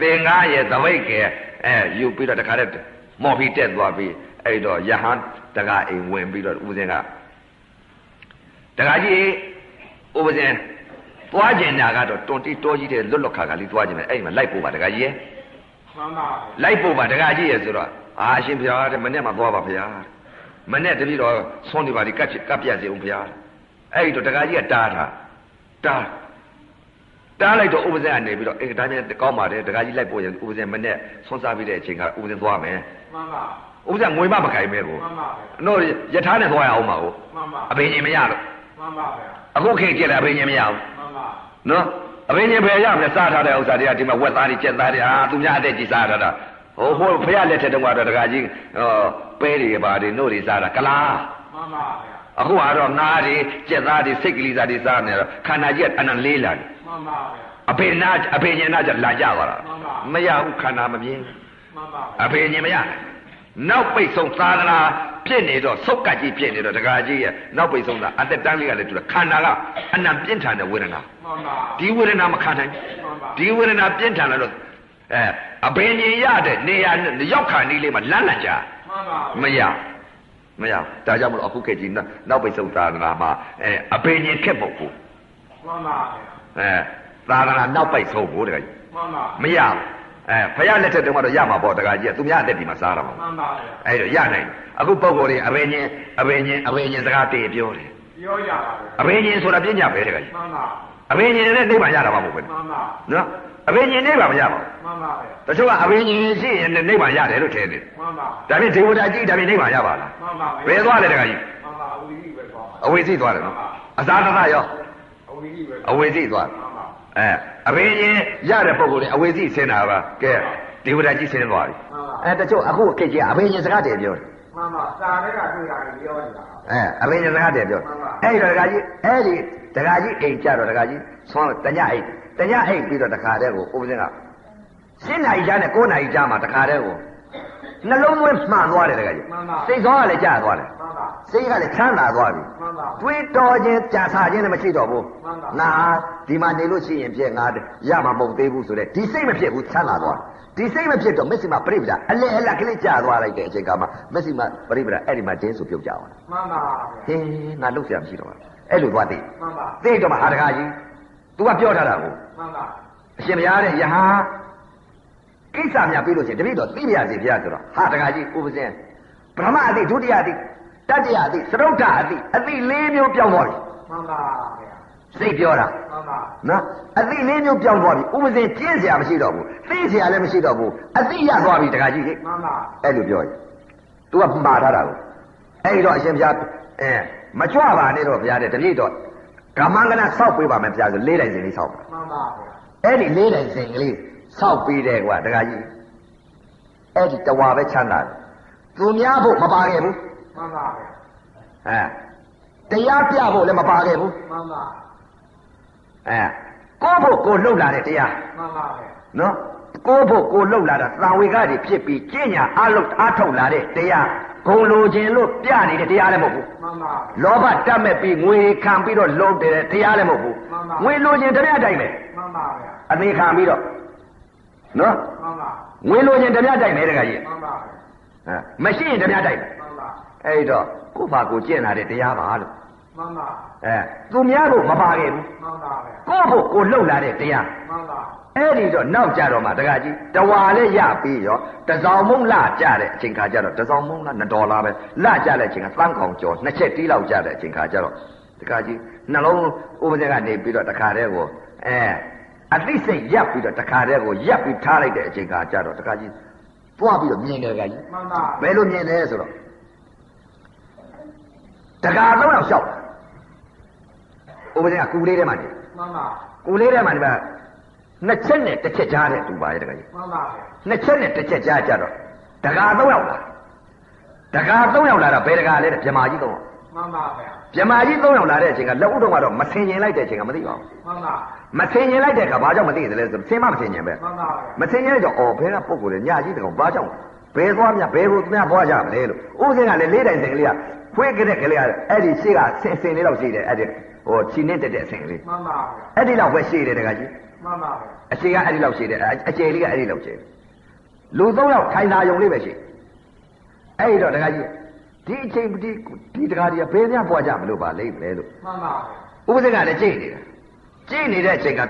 သင်္ကားရဲ့သပိတ်ကဲအဲယူပြီးတော့တခါတည်းမော်ပြီးတက်သွားပြီး အဲ့တော့ယဟန်တကားအိမ်ဝင်ပြီးတော့ဦးစင်းကတကားကြီးဥပဇင်သွားကျင်တာကတော့တွန်တိတောကြီးတဲ့လွတ်လွတ်ခါခါလေးသွားကျင်တယ်အဲ့ဒီမှာလိုက်ပို့ပါတကားကြီးရဲ့မှန်ပါဗျာလိုက်ပို့ပါတကားကြီးရဲ့ဆိုတော့အာအရှင်ဘုရားတဲ့မနေ့မှသွားပါဘုရားမနေ့တပည့်တော်ဆွန်းနေပါဒီကပ်ချကပ်ပြစီအောင်ဘုရားအဲ့ဒီတော့တကားကြီးကတားထားတားတားလိုက်တော့ဥပဇင်ကနေပြီးတော့အေးဒါနဲ့ကောင်းပါတယ်တကားကြီးလိုက်ပို့ရင်ဥပဇင်မနေ့ဆွန်းစားပြီးတဲ့အချိန်ကဥပဇင်သွားမယ်မှန်ပါ ဥပဇင်ငွေမမခိုင်မဲကိုမှန်ပါဗျာတော့ယထာနဲ့သွားရအောင်ပါကိုမှန်ပါအဘိညာဉ်မရလို့မှန်ပါဗျာအခုခေတ်ကျက်တယ်အဘိညာဉ်မရဘူးမှန်ပါနော်အဘိညာဉ်ပဲရမယ်စားထားတဲ့ဥစ္စာတွေကဒီမှာဝက်သားတွေကျက်သားတွေအာသူများအတက်ကြီးစားထားတာဟိုဟိုဖရလက်ထက်တုန်းကတော့တကားကြီးဟောပဲတွေပါတွေနို့တွေစားတာကလားမှန်ပါဗျာအခုကတော့ငါးတွေကြက်သားတွေစိတ်ကလေးစားတွေစားနေတော့ခန္ဓာကြီးကအနံလေးလာတယ်မှန်ပါဗျာအဖေနာအဖေညင်နာကြလာကြသွားတာမှန်ပါမရဘူးခန္ဓာမမြင်မှန်ပါအဖေညင်မရ နောက်ပိတ်ဆုံးသာသနာဖြစ်နေတော့ဆုတ်ကတ်ကြီးဖြစ်နေတော့တကားကြီးရဲ့နောက်ပိတ်ဆုံးသာအသက်တန်းလေးကလည်းတူတယ်ခန္ဓာကအနံပြင်းထန်တဲ့ဝေဒနာမှန်ပါဒီဝေဒနာမခံနိုင်မှန်ပါဒီဝေဒနာပြင်းထန်လာတော့အဲအဘိညာဉ်ရတဲ့နေရာနဲ့ရောက်ခါနေလေးမှာလန့်လန့်ကြမှန်ပါမရမရဒါကြောင့်မလို့အခုခေတ်ကြီးနောက်နောက်ပိတ်ဆုံးသာသနာမှာအဲအဘိညာဉ်ခက်ဖို့ကိုမှန်ပါဗျာအဲသာသနာနောက်ပိတ်ဆုံးကိုတကကြီးမှန်ပါမရဘူး အဲဖယားလက်ထက်တုန်းကတော့ရမှာပေါ့တကကြီးကသူများအသက်ဒီမှာစားတာမှာမှန်ပါဗျာအဲ့တော့ရနိုင်အခုပုံကိုယ်တွေအဘိညာဉ်အဘိညာဉ်အဘိညာဉ်စကားတည်ပြောတယ်ပြောရပါဗျာအဘိညာဉ်ဆိုတာပြညာပဲတကကြီးမှန်ပါအဘိညာဉ်နဲ့နိဗ္ဗာန်ရတာမှမဟုတ်ဘူးမှန်ပါနော်အဘိညာဉ်နိဗ္ဗာန်မရပါဘူးမှန်ပါဗျာတချို့ကအဘိညာဉ်ရှိရင်နိဗ္ဗာန်ရတယ်လို့ထင်တယ်မှန်ပါဒါဖြင့်ဒေဝတာကြီးဒါဖြင့်နိဗ္ဗာန်ရပါလားမှန်ပါဘယ်သွားလဲတခါကြီးမှန်ပါအဝိဇ္ဇိပဲသွားပါအဝိဇ္ဇိသွားတယ်နော်အသာတသရောအဝိဇ္ဇိပဲအဝိဇ္ဇိသွားတယ်မှန်ပါ အဲအဘိညာဉ်ရတဲ့ပုံကိုယ်တွေအဝိဇ္ဇိဆင်းတာပါကဲဒေဝတာကြီးဆင်းသွားပြီမှန်ပါအဲတချို့အခုခေတ်ကြီးကအဘိညာဉ်စကားတည်းပြောတယ်မှန်ပါစာထဲကတွေ့တာတွေပြောနေတာအဲအဘိညာဉ်စကားတည်းပြောတယ်အဲ့ဒီတော့တခါကြီးအဲ့ဒီတခါကြီးအိမ်ကြတော့တခါကြီးဆွမ်းတညအိမ်တညအိမ်ပြီးတော့တခါတည်းကိုဥပဇင်းကရှင်းနိုင်ကြနဲ့9နိုင်ကြမှာတခါတည်းကို နှလုံးသွင်းမှန်သွားတယ်တခါကြီးစိတ်ဆောကလည်းကြာသွားတယ်မှန်ပါစိတ်ကလည်းချမ်းသာသွားပြီမှန်ပါတွေးတော်ခြင်းကြာဆခြင်းလည်းမရှိတော့ဘူးမှန်ပါငါဒီမှာနေလို့ရှိရင်ပြည့်ငါရမှာမဟုတ်သေးဘူးဆိုတဲ့ဒီစိတ်မဖြစ်ဘူးချမ်းသာသွားတယ်ဒီစိတ်မဖြစ်တော့မက်စိမပရိပဒအလဲအလတ်ကလေးကြာသွားလိုက်တဲ့အချိန်ကမှမက်စိမပရိပဒအဲ့ဒီမှာတင်းဆိုပြုတ်ကြအောင်မှန်ပါဟင်းငါလှုပ်ရှားမရှိတော့ဘူးအဲ့လိုသွားသိမှန်ပါသိတော့မှဟာတကားကြီး तू ကပြောထားတာကိုမှန်ပါအရှင်ဘုရားတဲ့ယဟန် ကိစ္စများပြီးလို့ရှိရင်တပည့်တော်သိပြရစီဘုရားဆိုတော့ဟာတကားကြီးဥပဇင်းပထမအတိဒုတိယအတိတတိယအတိသရုတ်ထအတိအတိလေးမျိုးပြောင်းသွားပြီ မှန်ပါဗျာ စိတ်ပြောတာ မှန်ပါ နော်အတိလေးမျိုးပြောင်းသွားပြီဥပဇင်းကျင်းเสียမရှိတော့ဘူးသိเสียလည်းမရှိတော့ဘူးအတိရသွားပြီတကားကြီးဟိ မှန်ပါ အဲ့လိုပြောရင် तू ကမှားထားတာကိုအဲ့ဒီတော့အရှင်ဘုရားအဲမကြွပါနဲ့တော့ဘုရားတဲ့တပည့်တော်ကမ္မန္ကနာဆောက်ပေးပါမယ်ဘုရားဆိုလေးတိုင်စင်လေးဆောက်ပါ မှန်ပါဗျာ အဲ့ဒီလေးတိုင်စင်ကလေး ဆောက်ပြီးတယ်ကွာတခါကြီးအဲ့ဒီတဝါပဲချမ်းသာတယ်သူများဖို့မပါခဲ့ဘူးမှန်ပါဗျာအဲတရားပြဖို့လည်းမပါခဲ့ဘူးမှန်ပါအဲကိုယ့်ဖို့ကိုယ်လှုပ်လာတဲ့တရားမှန်ပါဗျာနော်ကိုယ့်ဖို့ကိုယ်လှုပ်လာတာသံဝေကတွေဖြစ်ပြီးကျင့်ညာအလုပ်အားထုတ်လာတဲ့တရားဂုံလိုခြင်းလို့ပြနေတဲ့တရားလည်းမဟုတ်ဘူးမှန်ပါလောဘတတ်မဲ့ပြီးငွေခံပြီးတော့လှုပ်တဲ့တရားလည်းမဟုတ်ဘူးမှန်ပါငွေလိုခြင်းတရားတိုင်းပဲမှန်ပါဗျာအသေးခံပြီးတော့ နော်မှန်ပါငွေလိုခြင်းတရားတိုင်းပဲတခါကြီးမှန်ပါဗျာဟမ်မရှိရင်တရားတိုက်မယ်မှန်ပါအဲ့တော့ကိုယ့်ဘာကိုကျင့်လာတဲ့တရားပါလို့မှန်ပါအဲသူများကိုမပါခဲ့ဘူးမှန်ပါဗျာကိုယ့်ဖို့ကိုလှုပ်လာတဲ့တရားမှန်ပါအဲ့ဒီတော့နောက်ကြတော့မှတကကြီးတဝါလည်းရပြီးရောတစောင်းမုံလာကြတဲ့အချိန်ခါကျတော့တစောင်းမုံလာ2ဒေါ်လာပဲလာကြတဲ့အချိန်ကသန်းကောင်ကျော်နှစ်ချက်တီးလောက်ကြတဲ့အချိန်ခါကျတော့တကကြီးနှလုံးဥပဒေကနေပြီးတော့တခါတည်းကိုအဲ အသိစိတ်ရပ်ပြီးတော့တခါတည်းကိုရပ်ပြီးထားလိုက်တဲ့အချိန်ခါကျတော့တကကြီးသွားပြီးတော့မြင်တယ်တကကြီးမှန်ပါဘယ်လိုမြင်လဲဆိုတော့တကာသုံးယောက်လျှောက်ဥပဒေကကူလေးထဲမှာနေမှန်ပါကူလေးထဲမှာဒီမှာနှစ်ချက်နဲ့တစ်ချက်ကြားတဲ့တူပါရဲ့တကကြီးမှန်ပါဗျာနှစ်ချက်နဲ့တစ်ချက်ကြားကြတော့တကာသုံးယောက်လာတကာသုံးယောက်လာတော့ဘယ်တကာလဲတဲ့မြမာကြီးသုံးယောက် မှန်ပါဗျာ မြမာကြီးသုံးယောက်လာတဲ့အချိန်ကလက်ဥတော်ကတော့မဆင်ញင်လိုက်တဲ့အချိန်ကမသိပါဘူး မှန်ပါ မဆင်ញင်လိုက်တဲ့အခါဘာကြောင့်မသိသလဲဆိုတော့ဆင်မမဆင်ញင်ပဲ မှန်ပါဗျာ မဆင်ញင်တဲ့ကြောင့်အော်ဘယ်ကပုံကိုလဲညကြီးတကောင်ဘာကြောင့်ဘယ်သွားမြဘယ်ကိုသူများဘွားကြမလဲလို့ဥစဉ်ကလည်းလေးတိုင်စင်ကလေးကခွေးကြတဲ့ကလေးကအဲ့ဒီရှေ့ကဆင်ဆင်လေးတော့ရှိတယ်အဲ့ဒီဟိုခြိနဲ့တက်တဲ့အဆင်ကလေး မှန်ပါဗျာ အဲ့ဒီလောက်ပဲရှိတယ်တကကြီး မှန်ပါဗျာ အရှိကအဲ့ဒီလောက်ရှိတယ်အအကျယ်လေးကအဲ့ဒီလောက်ရှိတယ်လူသုံးယောက်ထိုင်သာယုံလေးပဲရှိအဲ့ဒီတော့တကကြီး ဒီအချိန်ဒီဒီတကားကြီးကဘယ်များပွားကြမလို့ပါလိမ့်မလဲလို့မှန်ပါဗျာဥပဒေကလည်းကြိတ်နေတာကြိတ်နေတဲ့အချိန်က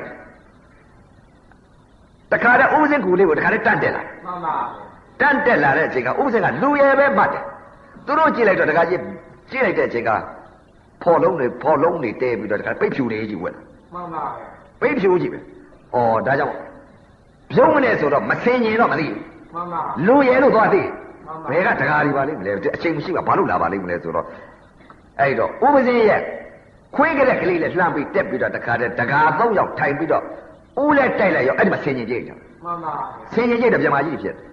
တခါတည်းဥပဒေကူလေးကိုတခါတည်းတန့်တက်လာမှန်ပါဗျာတန့်တက်လာတဲ့အချိန်ကဥပဒေကလူရဲပဲမှတ်တယ်သူတို့ကြည့်လိုက်တော့တခါကြီးကြည့်လိုက်တဲ့အချိန်ကဖော်လုံးတွေဖော်လုံးတွေတဲပြီးတော့တခါပိတ်ဖြူလေးကြီးဝက်လာမှန်ပါဗျာပိတ်ဖြူကြီးပဲဩဒါကြောင့်ပြုံးမနေဆိုတော့မစင်ရင်တော့မသိဘူးမှန်ပါလူရဲလို့သွားသိမှန်ပါ ဘယ်ကတကားဒီပါလိမ့်မလဲအချိန်မရှိပါဘာလို့လာပါလိမ့်မလဲဆိုတော့အဲ့တော့ဥပဇင်းရဲ့ခွေးကြတဲ့ကလေးနဲ့လှမ်းပြီးတက်ပြီးတော့တခါတည်းတကားသုံးယောက်ထိုင်ပြီးတော့ဦးလဲတိုက်လိုက်ရောအဲ့ဒီမှာဆင်ញင်ကြည့်ကြတယ်မှန်ပါဗျာဆင်ញင်ကြည့်တယ်မြမကြီးဖြစ်တယ်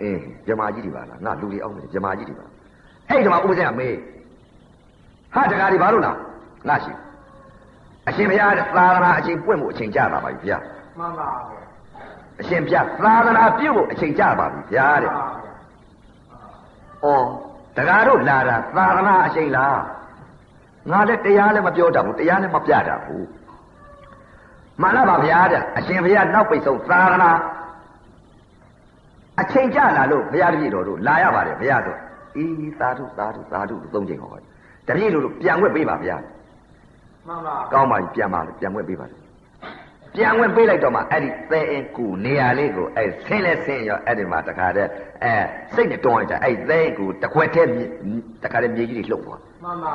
အေးမြမကြီးဒီပါလားငါလူတွေအောင်မယ်မြမကြီးဒီပါအဲ့ဒီမှာဥပဇင်းကမေးဟာတကားဒီဘာလို့လားငါရှိအရှင်ဘုရားသာသနာအချိန်ပွင့်မှုအချိန်ကြာတာပါပြီဗျာမှန်ပါဗျာအရှင်ဘုရားသာသနာပြုတ်ဖို့အချိန်ကြာပါပြီဗျာတဲ့ မှန်ပါဗျာ။အော်တကားတို့လာတာသာသနာအချိန်လား။ငါလည်းတရားလည်းမပြောတတ်ဘူးတရားလည်းမပြတတ်ဘူး။မှန်လားပါဗျာတဲ့အရှင်ဘုရားနောက်ပိတ်ဆုံးသာသနာအချိန်ကြာလာလို့ဘုရားတပည့်တော်တို့လာရပါတယ်ဘုရားဆို။အေးသာဓုသာဓုသာဓုလို့သုံးချိန်ဟောပါတယ်။တပည့်တို့ပြန်ွက်ပေးပါဗျာမှန်ပါ။ကောင်းပါပြီပြန်ပါလို့ပြန်ွက်ပေးပါလေ။ ပြန်ွက်ပေးလိုက်တော့မှအဲ့ဒီသဲအင်းကူနေရာလေးကိုအဲ့ဆင်းလဲဆင်းရောအဲ့ဒီမှာတခါတည်းအဲစိတ်နဲ့တွန်းလိုက်တာအဲ့သဲအင်းကူတစ်ခွက်တည်းမြေတခါတည်းမြေကြီးတွေလှုပ်သွားမှန်ပါ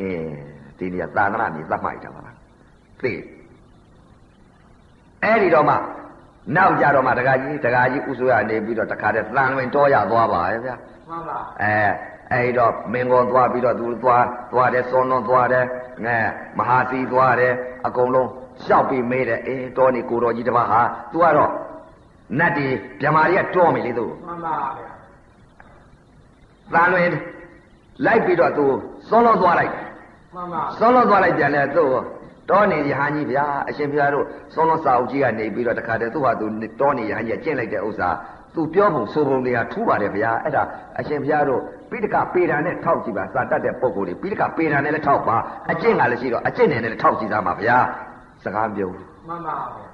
အင်းဒီနေရာသာသနာမြေသတ်မှိုက်တာပါလားသိအဲ့ဒီတော့မှနောက်ကြတော့မှတခါကြီးတခါကြီးဥဆိုရနေပြီးတော့တခါတည်းသံဝင်တော်ရသွားပါရဲ့ဗျာမှန်ပါအဲအဲ့တော့မင်းကောသွားပြီးတော့သူသွားသွားတယ်စောနွန်သွားတယ်ငဲမဟာစီသွားတယ်အကုန်လုံး ရှောက်ပြီးမေးတယ်အေးတော်နေကိုတော်ကြီးတစ်ပါးဟာ तू ကတော့နတ်ဒီမြမာတွေကတွန်းပြီလေသူမှန်ပါဗျာသံလွင်လိုက်ပြီးတော့သူစောလွန်သွားလိုက်မှန်ပါစောလွန်သွားလိုက်ပြန်လဲသူတော်နေရဟန်းကြီးဗျာအရှင်ဘုရားတို့စောလွန်စာအုပ်ကြီးကနေပြီးတော့တခါတည်းသူ့ဟာသူတော်နေရဟန်းကြီးကျင့်လိုက်တဲ့ဥစ္စာသူပြောပုံဆိုပုံတွေကထူးပါတယ်ဗျာအဲ့ဒါအရှင်ဘုရားတို့ပိဋကပေဒာနဲ့ထောက်ကြည့်ပါစာတတ်တဲ့ပုံကိုယ်တွေပိဋကပေဒာနဲ့လည်းထောက်ပါအကျင့်ကလည်းရှိတော့အကျင့်နဲ့လည်းထောက်ကြည့်သားမှာဗျာ စကားပြောဘူးမှန်ပါဗျာ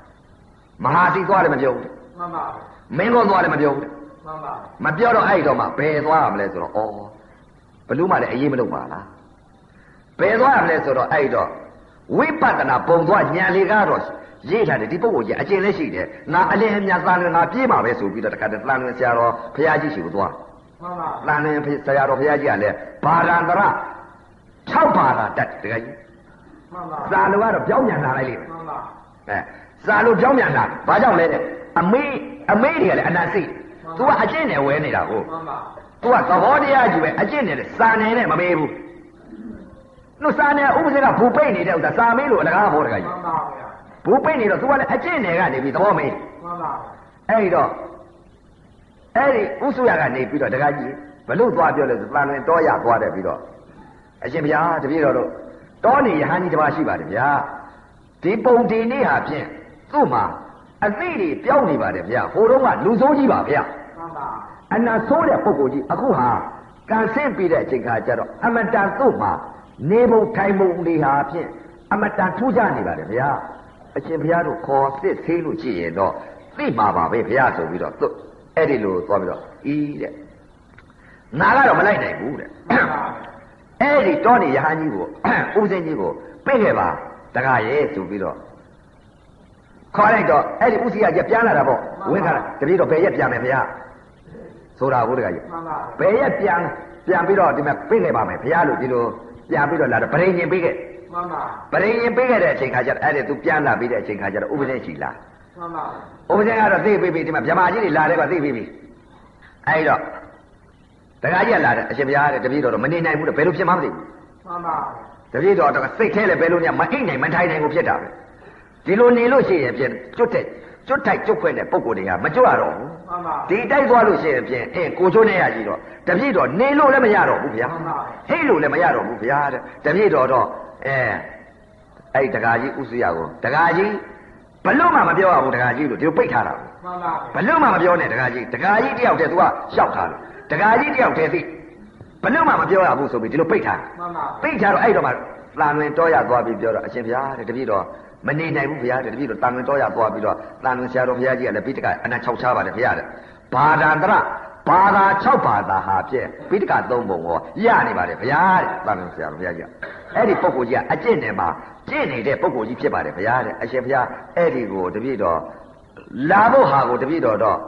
မဟာစီသွားလည်းမပြောဘူးမှန်ပါဗျာမင်းကောသွားလည်းမပြောဘူးမှန်ပါမပြောတော့အဲ့တော့မှဘယ်သွားရမလဲဆိုတော့ဩဘလို့မှလည်းအေးမလုပ်ပါလားဘယ်သွားရမလဲဆိုတော့အဲ့တော့ဝိပဿနာပုံသွားဉာဏ်လေးကတော့ရေးထားတယ်ဒီပုဂ္ဂိုလ်ကြီးအကျင့်လည်းရှိတယ်ငါအလင်းအမြတ်သားလည်းငါပြေးမှာပဲဆိုပြီးတော့တခါတည်းတန်လွင်ဆရာတော်ဘုရားကြီးရှိကိုသွားမှန်ပါတန်လွင်ဆရာတော်ဘုရားကြီးကလည်းဘာရန္တရ6ဘာသာတတ်တကကြီးမှန်ပါ စာလိုကတော့ပြောင်းပြန်လာလိုက်လိမ့်မယ် မှန်ပါ အဲစာလိုပြောင်းပြန်လာဘာကြောင့်လဲတဲ့အမေးအမေးတွေကလည်းအနာစိတ် तू ကအကျင့်နဲ့ဝဲနေတာကို မှန်ပါ तू ကသဘောတရားကြီးပဲအကျင့်နဲ့စာနယ်နဲ့မမေးဘူးနှုတ်စာနယ်ဥပဒေကဘူပိတ်နေတဲ့ဥစ္စာစာမေးလို့အလကားဘောတက မှ ကြီး န်ပါဗျာ ဘူပိတ်နေတော့ तू ကလည်းအကျင့်နယ်ကနေပြီးသဘောမေး မှန်ပါ အဲ့ဒီတော့အဲ့ဒီဥစုရကနေပြီးတော့တကကြီးဘလို့သွားပြောလဲဆိုတန်လွင်တောရသွားတယ်ပြီးတော့အရှင်ဘုရားတပည့်တော်တို့ တောနေယဟန်ကြီးတစ်ပါးရှိပါတယ်ဗျာဒီပုံဒီနေ့ဟာဖြင့်သူ့မှာအသိတွေပြောင်းနေပါတယ်ဗျာဟိုတုန်းကလူဆိုးကြီးပါဗျာမှန်ပါအနာဆိုးတဲ့ပုဂ္ဂိုလ်ကြီးအခုဟာကန်ဆင့်ပြီးတဲ့အချိန်ခါကျတော့အမတန်သူ့မှာနေပုံထိုင်ပုံတွေဟာဖြင့်အမတန်ထူးခြားနေပါတယ်ဗျာအရှင်ဘုရားတို့ခေါ်စစ်သေးလို့ကြည့်ရင်တော့သိမှာပါပဲဘုရားဆိုပြီးတော့သူ့အဲ့ဒီလိုသွားပြီးတော့ဤတဲ့ငါကတော့မလိုက်နိုင်ဘူးတဲ့မှန်ပါ အဲ့ဒီတောနေရဟန်းကြီးကိုဦးစင်းကြီးကိုပြည့်ခဲ့ပါတခါရဲ့ဆိုပြီးတော့ခေါ်လိုက်တော့အဲ့ဒီဥစီရကြီးပြန်လာတာပေါ့ဝင်ခါလာတပည့်တော်ဘယ်ရက်ပြန်မယ်ဗျာဆိုတာကိုတခါကြီးမှန်ပါဘယ်ရက်ပြန်ပြန်ပြီးတော့ဒီမှာပြည့်ခဲ့ပါမယ်ဗျာလို့ဒီလိုပြန်ပြီးတော့လာတော့ပရိညင်ပေးခဲ့မှန်ပါပရိညင်ပေးခဲ့တဲ့အချိန်ခါကျတော့အဲ့ဒီသူပြန်လာပြီးတဲ့အချိန်ခါကျတော့ဥပဒေရှိလားမှန်ပါဥပဒေကတော့သိပြီပြီဒီမှာဗြဟ္မာကြီးတွေလာတယ်ကသိပြီပြီအဲ့တော့ တခါကြီးကလာတယ်အရှင်ဘုရားတဲ့တပည့်တော်တော့မနေနိုင်ဘူးတဲ့ဘယ်လိုဖြစ်မှမသိဘူးမှန်ပါတပည့်တော်တော့စိတ်ထဲလည်းဘယ်လိုညမအိတ်နိုင်မထိုင်နိုင်ဘူးဖြစ်တာပဲဒီလိုနေလို့ရှိရင်ဖြင့်ကျွတ်တဲ့ကျွတ်ထိုက်ကျွတ်ခွဲတဲ့ပုံကိုယ်တွေကမကျွတ်ရတော့ဘူးမှန်ပါဒီတိုက်သွားလို့ရှိရင်ဖြင့်အဲကိုချိုးနေရကြီးတော့တပည့်တော်နေလို့လည်းမရတော့ဘူးဗျာမှန်ပါဟိတ်လို့လည်းမရတော့ဘူးဗျာတဲ့တပည့်တော်တော့အဲအဲ့ဒီတကာကြီးဥစရကိုတကာကြီးဘလို့မှမပြောရဘူးတကာကြီးလို့ဒီလိုပိတ်ထားတာမှန်ပါဘလို့မှမပြောနဲ့တကာကြီးတကာကြီးတယောက်တည်းသူကရှောက်ထားတယ် တကာကြီးတယောက်တည်းသိဘလို့မှမပြောရဘူးဆိုပြီးဒီလိုပိတ်ထားတယ်မှန်ပါပိတ်ထားတော့အဲ့တော့မှတန်လွင်တော်ရသွားပြီးပြောတော့အရှင်ဘုရားတဲ့တပည့်တော်မနေနိုင်ဘူးဘုရားတဲ့တပည့်တော်တန်လွင်တော်ရသွားပြီးတော့တန်လွင်ဆရာတော်ဘုရားကြီးကလည်းပိဋကအနတ်6ချားပါတယ်ဘုရားတဲ့ဘာဒန္တရဘာသာ6ဘာသာဟာဖြင့်ပိဋက3ပုံကိုရနေပါတယ်ဘုရားတဲ့တန်လွင်ဆရာတော်ဘုရားကြီးကအဲ့ဒီပုဂ္ဂိုလ်ကြီးကအကျင့်နဲ့မှာကျင့်နေတဲ့ပုဂ္ဂိုလ်ကြီးဖြစ်ပါတယ်ဘုရားတဲ့အရှင်ဘုရားအဲ့ဒီကိုတပည့်တော်လာဖို့ဟာကိုတပည့်တော်တော့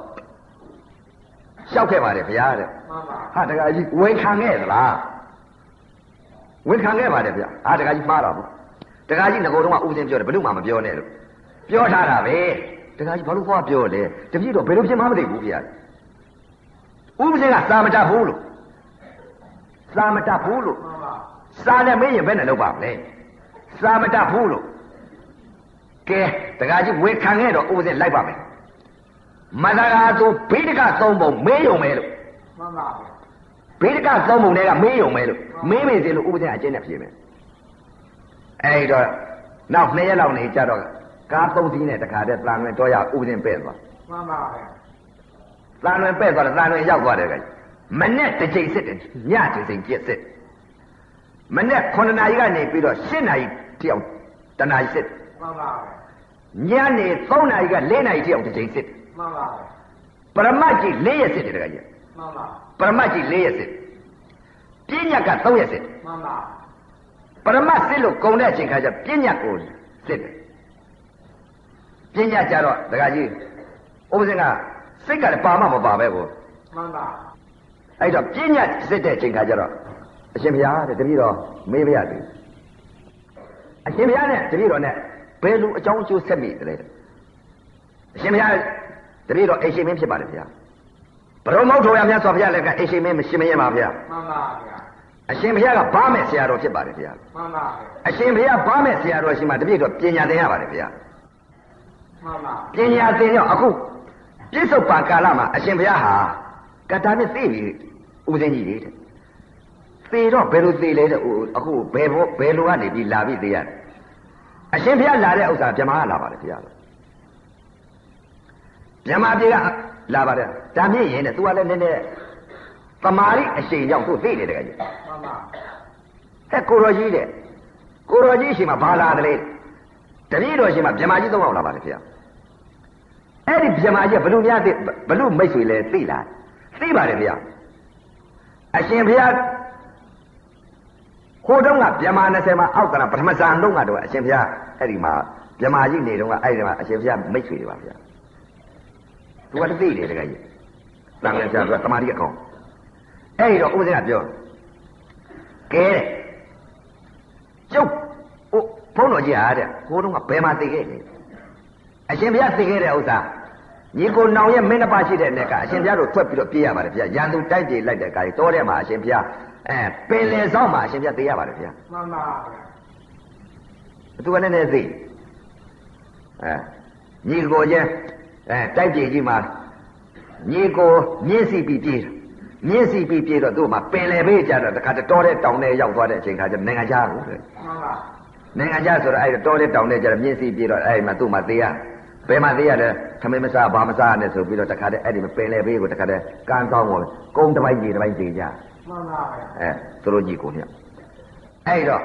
လျှောက်ခဲ့ပါတယ်ဘုရားတဲ့မှန်ပါဟာတကကြီးဝန်ခံခဲ့သလားဝန်ခံခဲ့ပါတယ်ဗျဟာတကကြီးမှားတာဘူးတကကြီးငကိုတော့ကဥစဉ်ပြောတယ်ဘယ်လို့မှမပြောနဲ့လို့ပြောထားတာပဲတကကြီးဘာလို့သွားပြောလဲတပည့်တော့ဘယ်လိုဖြစ်မှမသိဘူးဗျဥပဇင်ကစာမတတ်ဘူးလို့စာမတတ်ဘူးလို့မှန်ပါစာနဲ့မင်းရင်ဘယ်နဲ့လုပ်ပါမလဲစာမတတ်ဘူးလို့ကဲတကကြီးဝန်ခံခဲ့တော့ဥပဇင်လိုက်ပါမယ် မန္တရာဆိုဘိဒကသုံးပုံမေးယုံမယ်လို့မှန်ပါဘေးတကသုံးပုံတွေကမေးယုံမဲလို့မေးမေးသေးလို့ဥပဒေအကျင့်နဲ့ဖြေမယ်အဲ့တော့နောက်နှစ်ရက်လောက်နေကြတော့ကားသုံးစီးနဲ့တခါတည်းတန်လွင်တော့ရဥပဒေပဲ့သွားမှန်ပါပဲတန်လွင်ပဲ့သွားတယ်တန်လွင်ရောက်သွားတယ်ကကြီးမနဲ့တစ်ချိန်စစ်တယ်ညတစ်ချိန်ကြက်စစ်မနဲ့9နာရီကနေပြီးတော့10နာရီတယောက်တနာရီစစ်မှန်ပါပဲညနေ3နာရီက4နာရီတယောက်တစ်ချိန်စစ် မှန်ပါပဲပရမတ်ကြီး4ရက်စစ်တယ်တခါကြီးမှန်ပါပရမတ်ကြီး4ရက်စစ်ပြည့်ညတ်က3ရက်စစ်မှန်ပါပရမတ်စစ်လို့ကုံတဲ့အချိန်ခါကျပညာကိုစစ်တယ်ပညာကြတော့ဒကာကြီးဥပဇင်ကစိတ်ကလည်းပါမမပါပဲကိုမှန်ပါအဲ့တော့ပညာစစ်တဲ့အချိန်ခါကျတော့အရှင်ဘုရားတဲ့တပည့်တော်မေးပါရစေအရှင်ဘုရားနဲ့တပည့်တော်နဲ့ဘယ်လိုအကြောင်းအကျိုးဆက်မိတယ်လဲအရှင်ဘုရား တပည့်တော်အိရှင်မင်းဖြစ်ပါတယ်ဗျာဘရုံမောက်ထော်ရမြတ်စွာဘုရားလည်းကအိရှင်မင်းမရှိမရင်ပါဗျာမှန်ပါဗျာအရှင်ဘုရားကဘာမဲ့ဆရာတော်ဖြစ်ပါတယ်ဗျာမှန်ပါပဲအရှင်ဘုရားဘာမဲ့ဆရာတော်ရှိမှတပည့်တော်ပညာသင်ရပါတယ်ဗျာမှန်ပါပညာသင်ရောအခုပြစ္ဆုတ်ပံကာလမှာအရှင်ဘုရားဟာကတ္တာမြစ်သိပြီဦးစင်းကြီးလေတဲ့သေတော့ဘယ်လိုသေလဲတဲ့အခုဘယ်ဘောဘယ်လိုကနေပြီးလာပြီးသေရတယ်အရှင်ဘုရားလာတဲ့ဥစ္စာဗြဟ္မာကလာပါတယ်ဘု ရားဗြဟ္မာပြေကလာပါတယ်ဒါမြင့်ရင်တဲ့သူကလည်းနည်းနည်းသမာဓိအရှိန်ကြောင့်သူသိတယ်တကယ်ကြီးမှန်ပါဟဲ့ကိုရောကြီးတဲ့ကိုရောကြီးရှိမှဘာလာတယ်လေတပည့်တော်ရှိမှဗြဟ္မာကြီးသုံးအောင်လာပါတယ်ဗျာအဲ့ဒီဗြဟ္မာကြီးကဘလူများသိဘလူမိတ်ဆွေလဲသိလားသိပါတယ်ဗျာအရှင်ဘုရားဟိုတုန်းကဗြဟ္မာ20မှာအောက်ကနာပထမဇန်တုန်းကတော့အရှင်ဘုရားအဲ့ဒီမှာဗြဟ္မာကြီးနေတုန်းကအဲ့ဒီမှာအရှင်ဘုရားမိတ်ဆွေတွေပါဗျာ သူကသိတယ်တကယ်ကြီးတန်လျာဆရာကတမာတိအကောင်အဲ့ဒီတော့ဥပဒေကပြောကဲတဲ့ကျုပ်ဟိုဘုန်းတော်ကြီးဟာတဲ့ကိုတော့ကဘယ်မှာသိခဲ့လဲအရှင်ဘုရားသိခဲ့တဲ့ဥစ္စာညီကိုနောင်ရဲ့မင်းတစ်ပါးရှိတဲ့နဲ့ကအရှင်ဘုရားတို့ထွက်ပြီးတော့ပြေးရပါတယ်ဗျာရန်သူတိုက်ပြေးလိုက်တဲ့အခါကြီးတောထဲမှာအရှင်ဘုရားအဲပင်လယ်ဆောင်မှာအရှင်ဘုရားသိရပါတယ်ဗျာမှန်ပါပဲသူကလည်းလည်းသိအဲညီကိုချင်း အဲတိုက်ပြေးကြီးမှာညီကိုမြင့်စီပြီးပြေးတာမြင့်စီပြီးပြေးတော့သူ့မှာပင်လယ်ဘေးကျတော့တခါတည်းတောထဲတောင်ထဲရောက်သွားတဲ့အချိန်ခါကျနိုင်ငံခြားကိုတဲ့မှန်ပါနိုင်ငံခြားဆိုတော့အဲ့တောတဲ့တောင်တဲ့ကျတော့မြင့်စီပြီးတော့အဲ့မှာသူ့မှာသေးရဘယ်မှာသေးရတယ်ခမင်းမစားဘာမစားနဲ့ဆိုပြီးတော့တခါတည်းအဲ့ဒီပင်လေဘေးကိုတခါတည်းကန်းကောင်းကိုကုန်းတစ်ပိုင်းကြီးတစ်ပိုင်းသေးကြမှန်ပါပဲအဲသူတို့ကြီးကိုညအဲ့တော့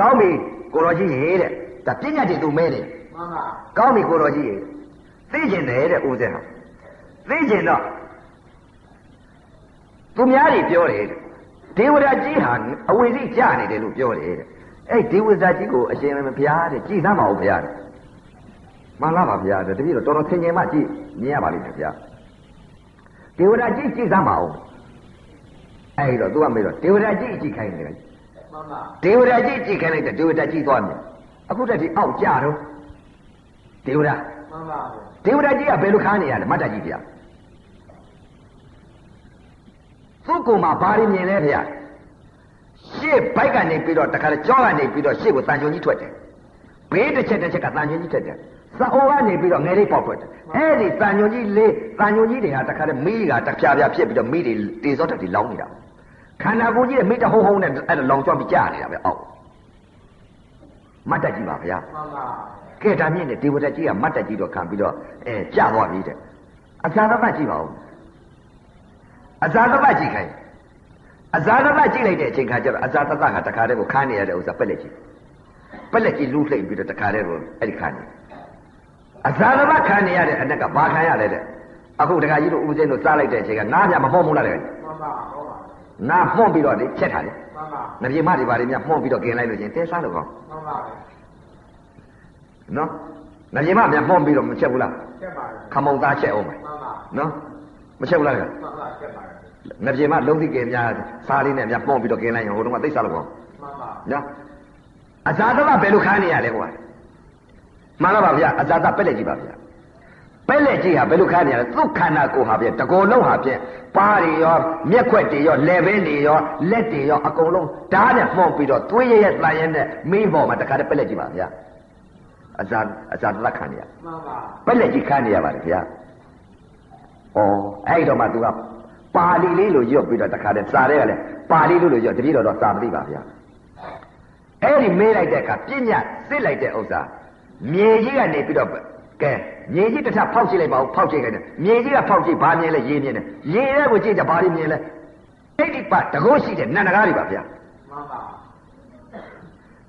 ကောင်းပြီကိုတော်ကြီးရေတဲ့ဒါပညာတည်သူမဲတယ်မှန်ပါကောင်းပြီကိုတော်ကြီးရေ သိကျင်တယ်တဲ့ဦးစင်းဟာသိကျင်တော့သူများတွေပြောတယ်တဲ့ဒေဝရာကြီးဟာအဝိဇ္ဇကြနေတယ်လို့ပြောတယ်တဲ့အဲ့ဒေဝရာကြီးကိုအရှင်ဘုရားတဲ့ကြည်သမ်းပါဦးဘုရားတဲ့မှန်လားပါဘုရားတဲ့တပည့်တော်တော်တော်သင်ញင်မှကြည်မြင်ရပါလိမ့်မယ်ဘုရားဒေဝရာကြီးကြည်သမ်းပါဦးအဲ့တော့သူကမေးတော့ဒေဝရာကြီးကြည်ခိုင်းတယ်မှန်ပါဒေဝရာကြီးကြည်ခိုင်းလိုက်တဲ့ဒေဝရာကြီးသွားမြင်အခုတည်းဒီအောက်ကြတော့ဒေဝရာမှန်ပါ ဒေဝရာကြီးကဘယ်လိုခါနေရလဲမတ်တကြီးဗျာသူ့ကိုယ်မှာဘာတွေမြင်လဲဗျာရှေ့ဘိုက်ကနေပြီးတော့တခါတည်းကြောကနေပြီးတော့ရှေ့ကိုတန်ချုံကြီးထွက်တယ်ဘေးတစ်ချက်တစ်ချက်ကတန်ချုံကြီးထွက်တယ်စအိုကနေပြီးတော့ငယ်လေးပေါက်ထွက်တယ်အဲ့ဒီတန်ချုံကြီးလေးတန်ချုံကြီးတွေဟာတခါတည်းမီးကတဖြားဖြားဖြစ်ပြီးတော့မီးတွေတေစောတက်တွေလောင်းနေတာခန္ဓာကိုယ်ကြီးရဲ့မိတဟုံးဟုံးနဲ့အဲ့ဒါလောင်ကျွမ်းပြီးကြာနေတာပဲအောက်မတ်တကြီးပါဗျာမှန်ပါ ကဲဒါမြင့်တဲ့ဒေဝတက်ကြီးကမတ်တက်ကြီးတော့ခံပြီးတော့အဲကြာသွားပြီတဲ့အဇာသပတ်ကြည့်ပါဦးအဇာသပတ်ကြည့်ခိုင်းအဇာသပတ်ကြည့်လိုက်တဲ့အချိန်ခါကျတော့အဇာသပတ်ကတခါတည်းကိုခန်းနေရတဲ့ဥစ္စာပက်လက်ကြီးပက်လက်ကြီးလူးလှိမ့်ပြီးတော့တခါတည်းကိုအဲ့ဒီခန်းနေအဇာသပတ်ခန်းနေရတဲ့အနက်ကဘာခံရလဲတဲ့အခုတခါကြီးတို့ဦးစင်းတို့စားလိုက်တဲ့အချိန်ကငါးပြမမှုံးဘူးလားတဲ့မှန်ပါဟုတ်ပါငါမှုံးပြီးတော့လေချက်ထားတယ်မှန်ပါငပြေမတွေပါလေမြမှုံးပြီးတော့กินလိုက်လို့ချင်းတဲစားလို့ကောင်းမှန်ပါ နော်ငပြေမမြမှုံးပြီးတော့မချက်ဘူးလားချက်ပါခမုံသားချက်အောင်မယ်မှန်ပါနော်မချက်ဘူးလားကမှန်ပါချက်ပါငပြေမလုံးသိကင်များစားလေးနဲ့များပုံပြီးတော့กินလိုက်ရင်ဟိုတုန်းကသိစားလို့ကောင်းမှန်ပါနော်အဇာတဘဘယ်လိုခန်းနေရလဲကွာမှန်လားပါဗျာအဇာတပက်လက်ကြီးပါဗျာပက်လက်ကြီးဟာဘယ်လိုခန်းနေရလဲသူ့ခန္ဓာကိုယ်ဟာဗျာတကောလုံးဟာဖြင့်ပါးတွေရောမျက်ခွက်တွေရောလယ်ဘင်းတွေရောလက်တွေရောအကုန်လုံးဓာတ်နဲ့မှုန်ပြီးတော့သွေးရရဲ့တန်ရဲနဲ့မင်းပေါ်မှာတခါတည်းပက်လက်ကြီးပါဗျာ အဇာအဇာတလက်ခန်းနေရမှန်ပါပက်လက်ကြီးခန်းနေရပါတယ်ဗျာဩအဲ့တော့မှသူကပါဠိလေးလိုရွတ်ပြီးတော့တခါတည်းစာတဲ့ကလည်းပါဠိလိုလိုရွတ်တတိတော်တော့စာမသိပါဗျာအဲ့ဒီမေးလိုက်တဲ့အခါပညာစစ်လိုက်တဲ့ဥစ္စာမြေကြီးကနေပြီးတော့ကဲမြေကြီးတစ်ထပ်ဖောက်ကြည့်လိုက်ပါဦးဖောက်ကြည့်လိုက်တယ်မြေကြီးကဖောက်ကြည့်ဘာမြင်လဲရေမြင်တယ်ရေထဲကိုကြည့်ကြဘာတွေမြင်လဲအဲ့ဒီပါတကောရှိတဲ့နန္ဒကားတွေပါဗျာမှန်ပါ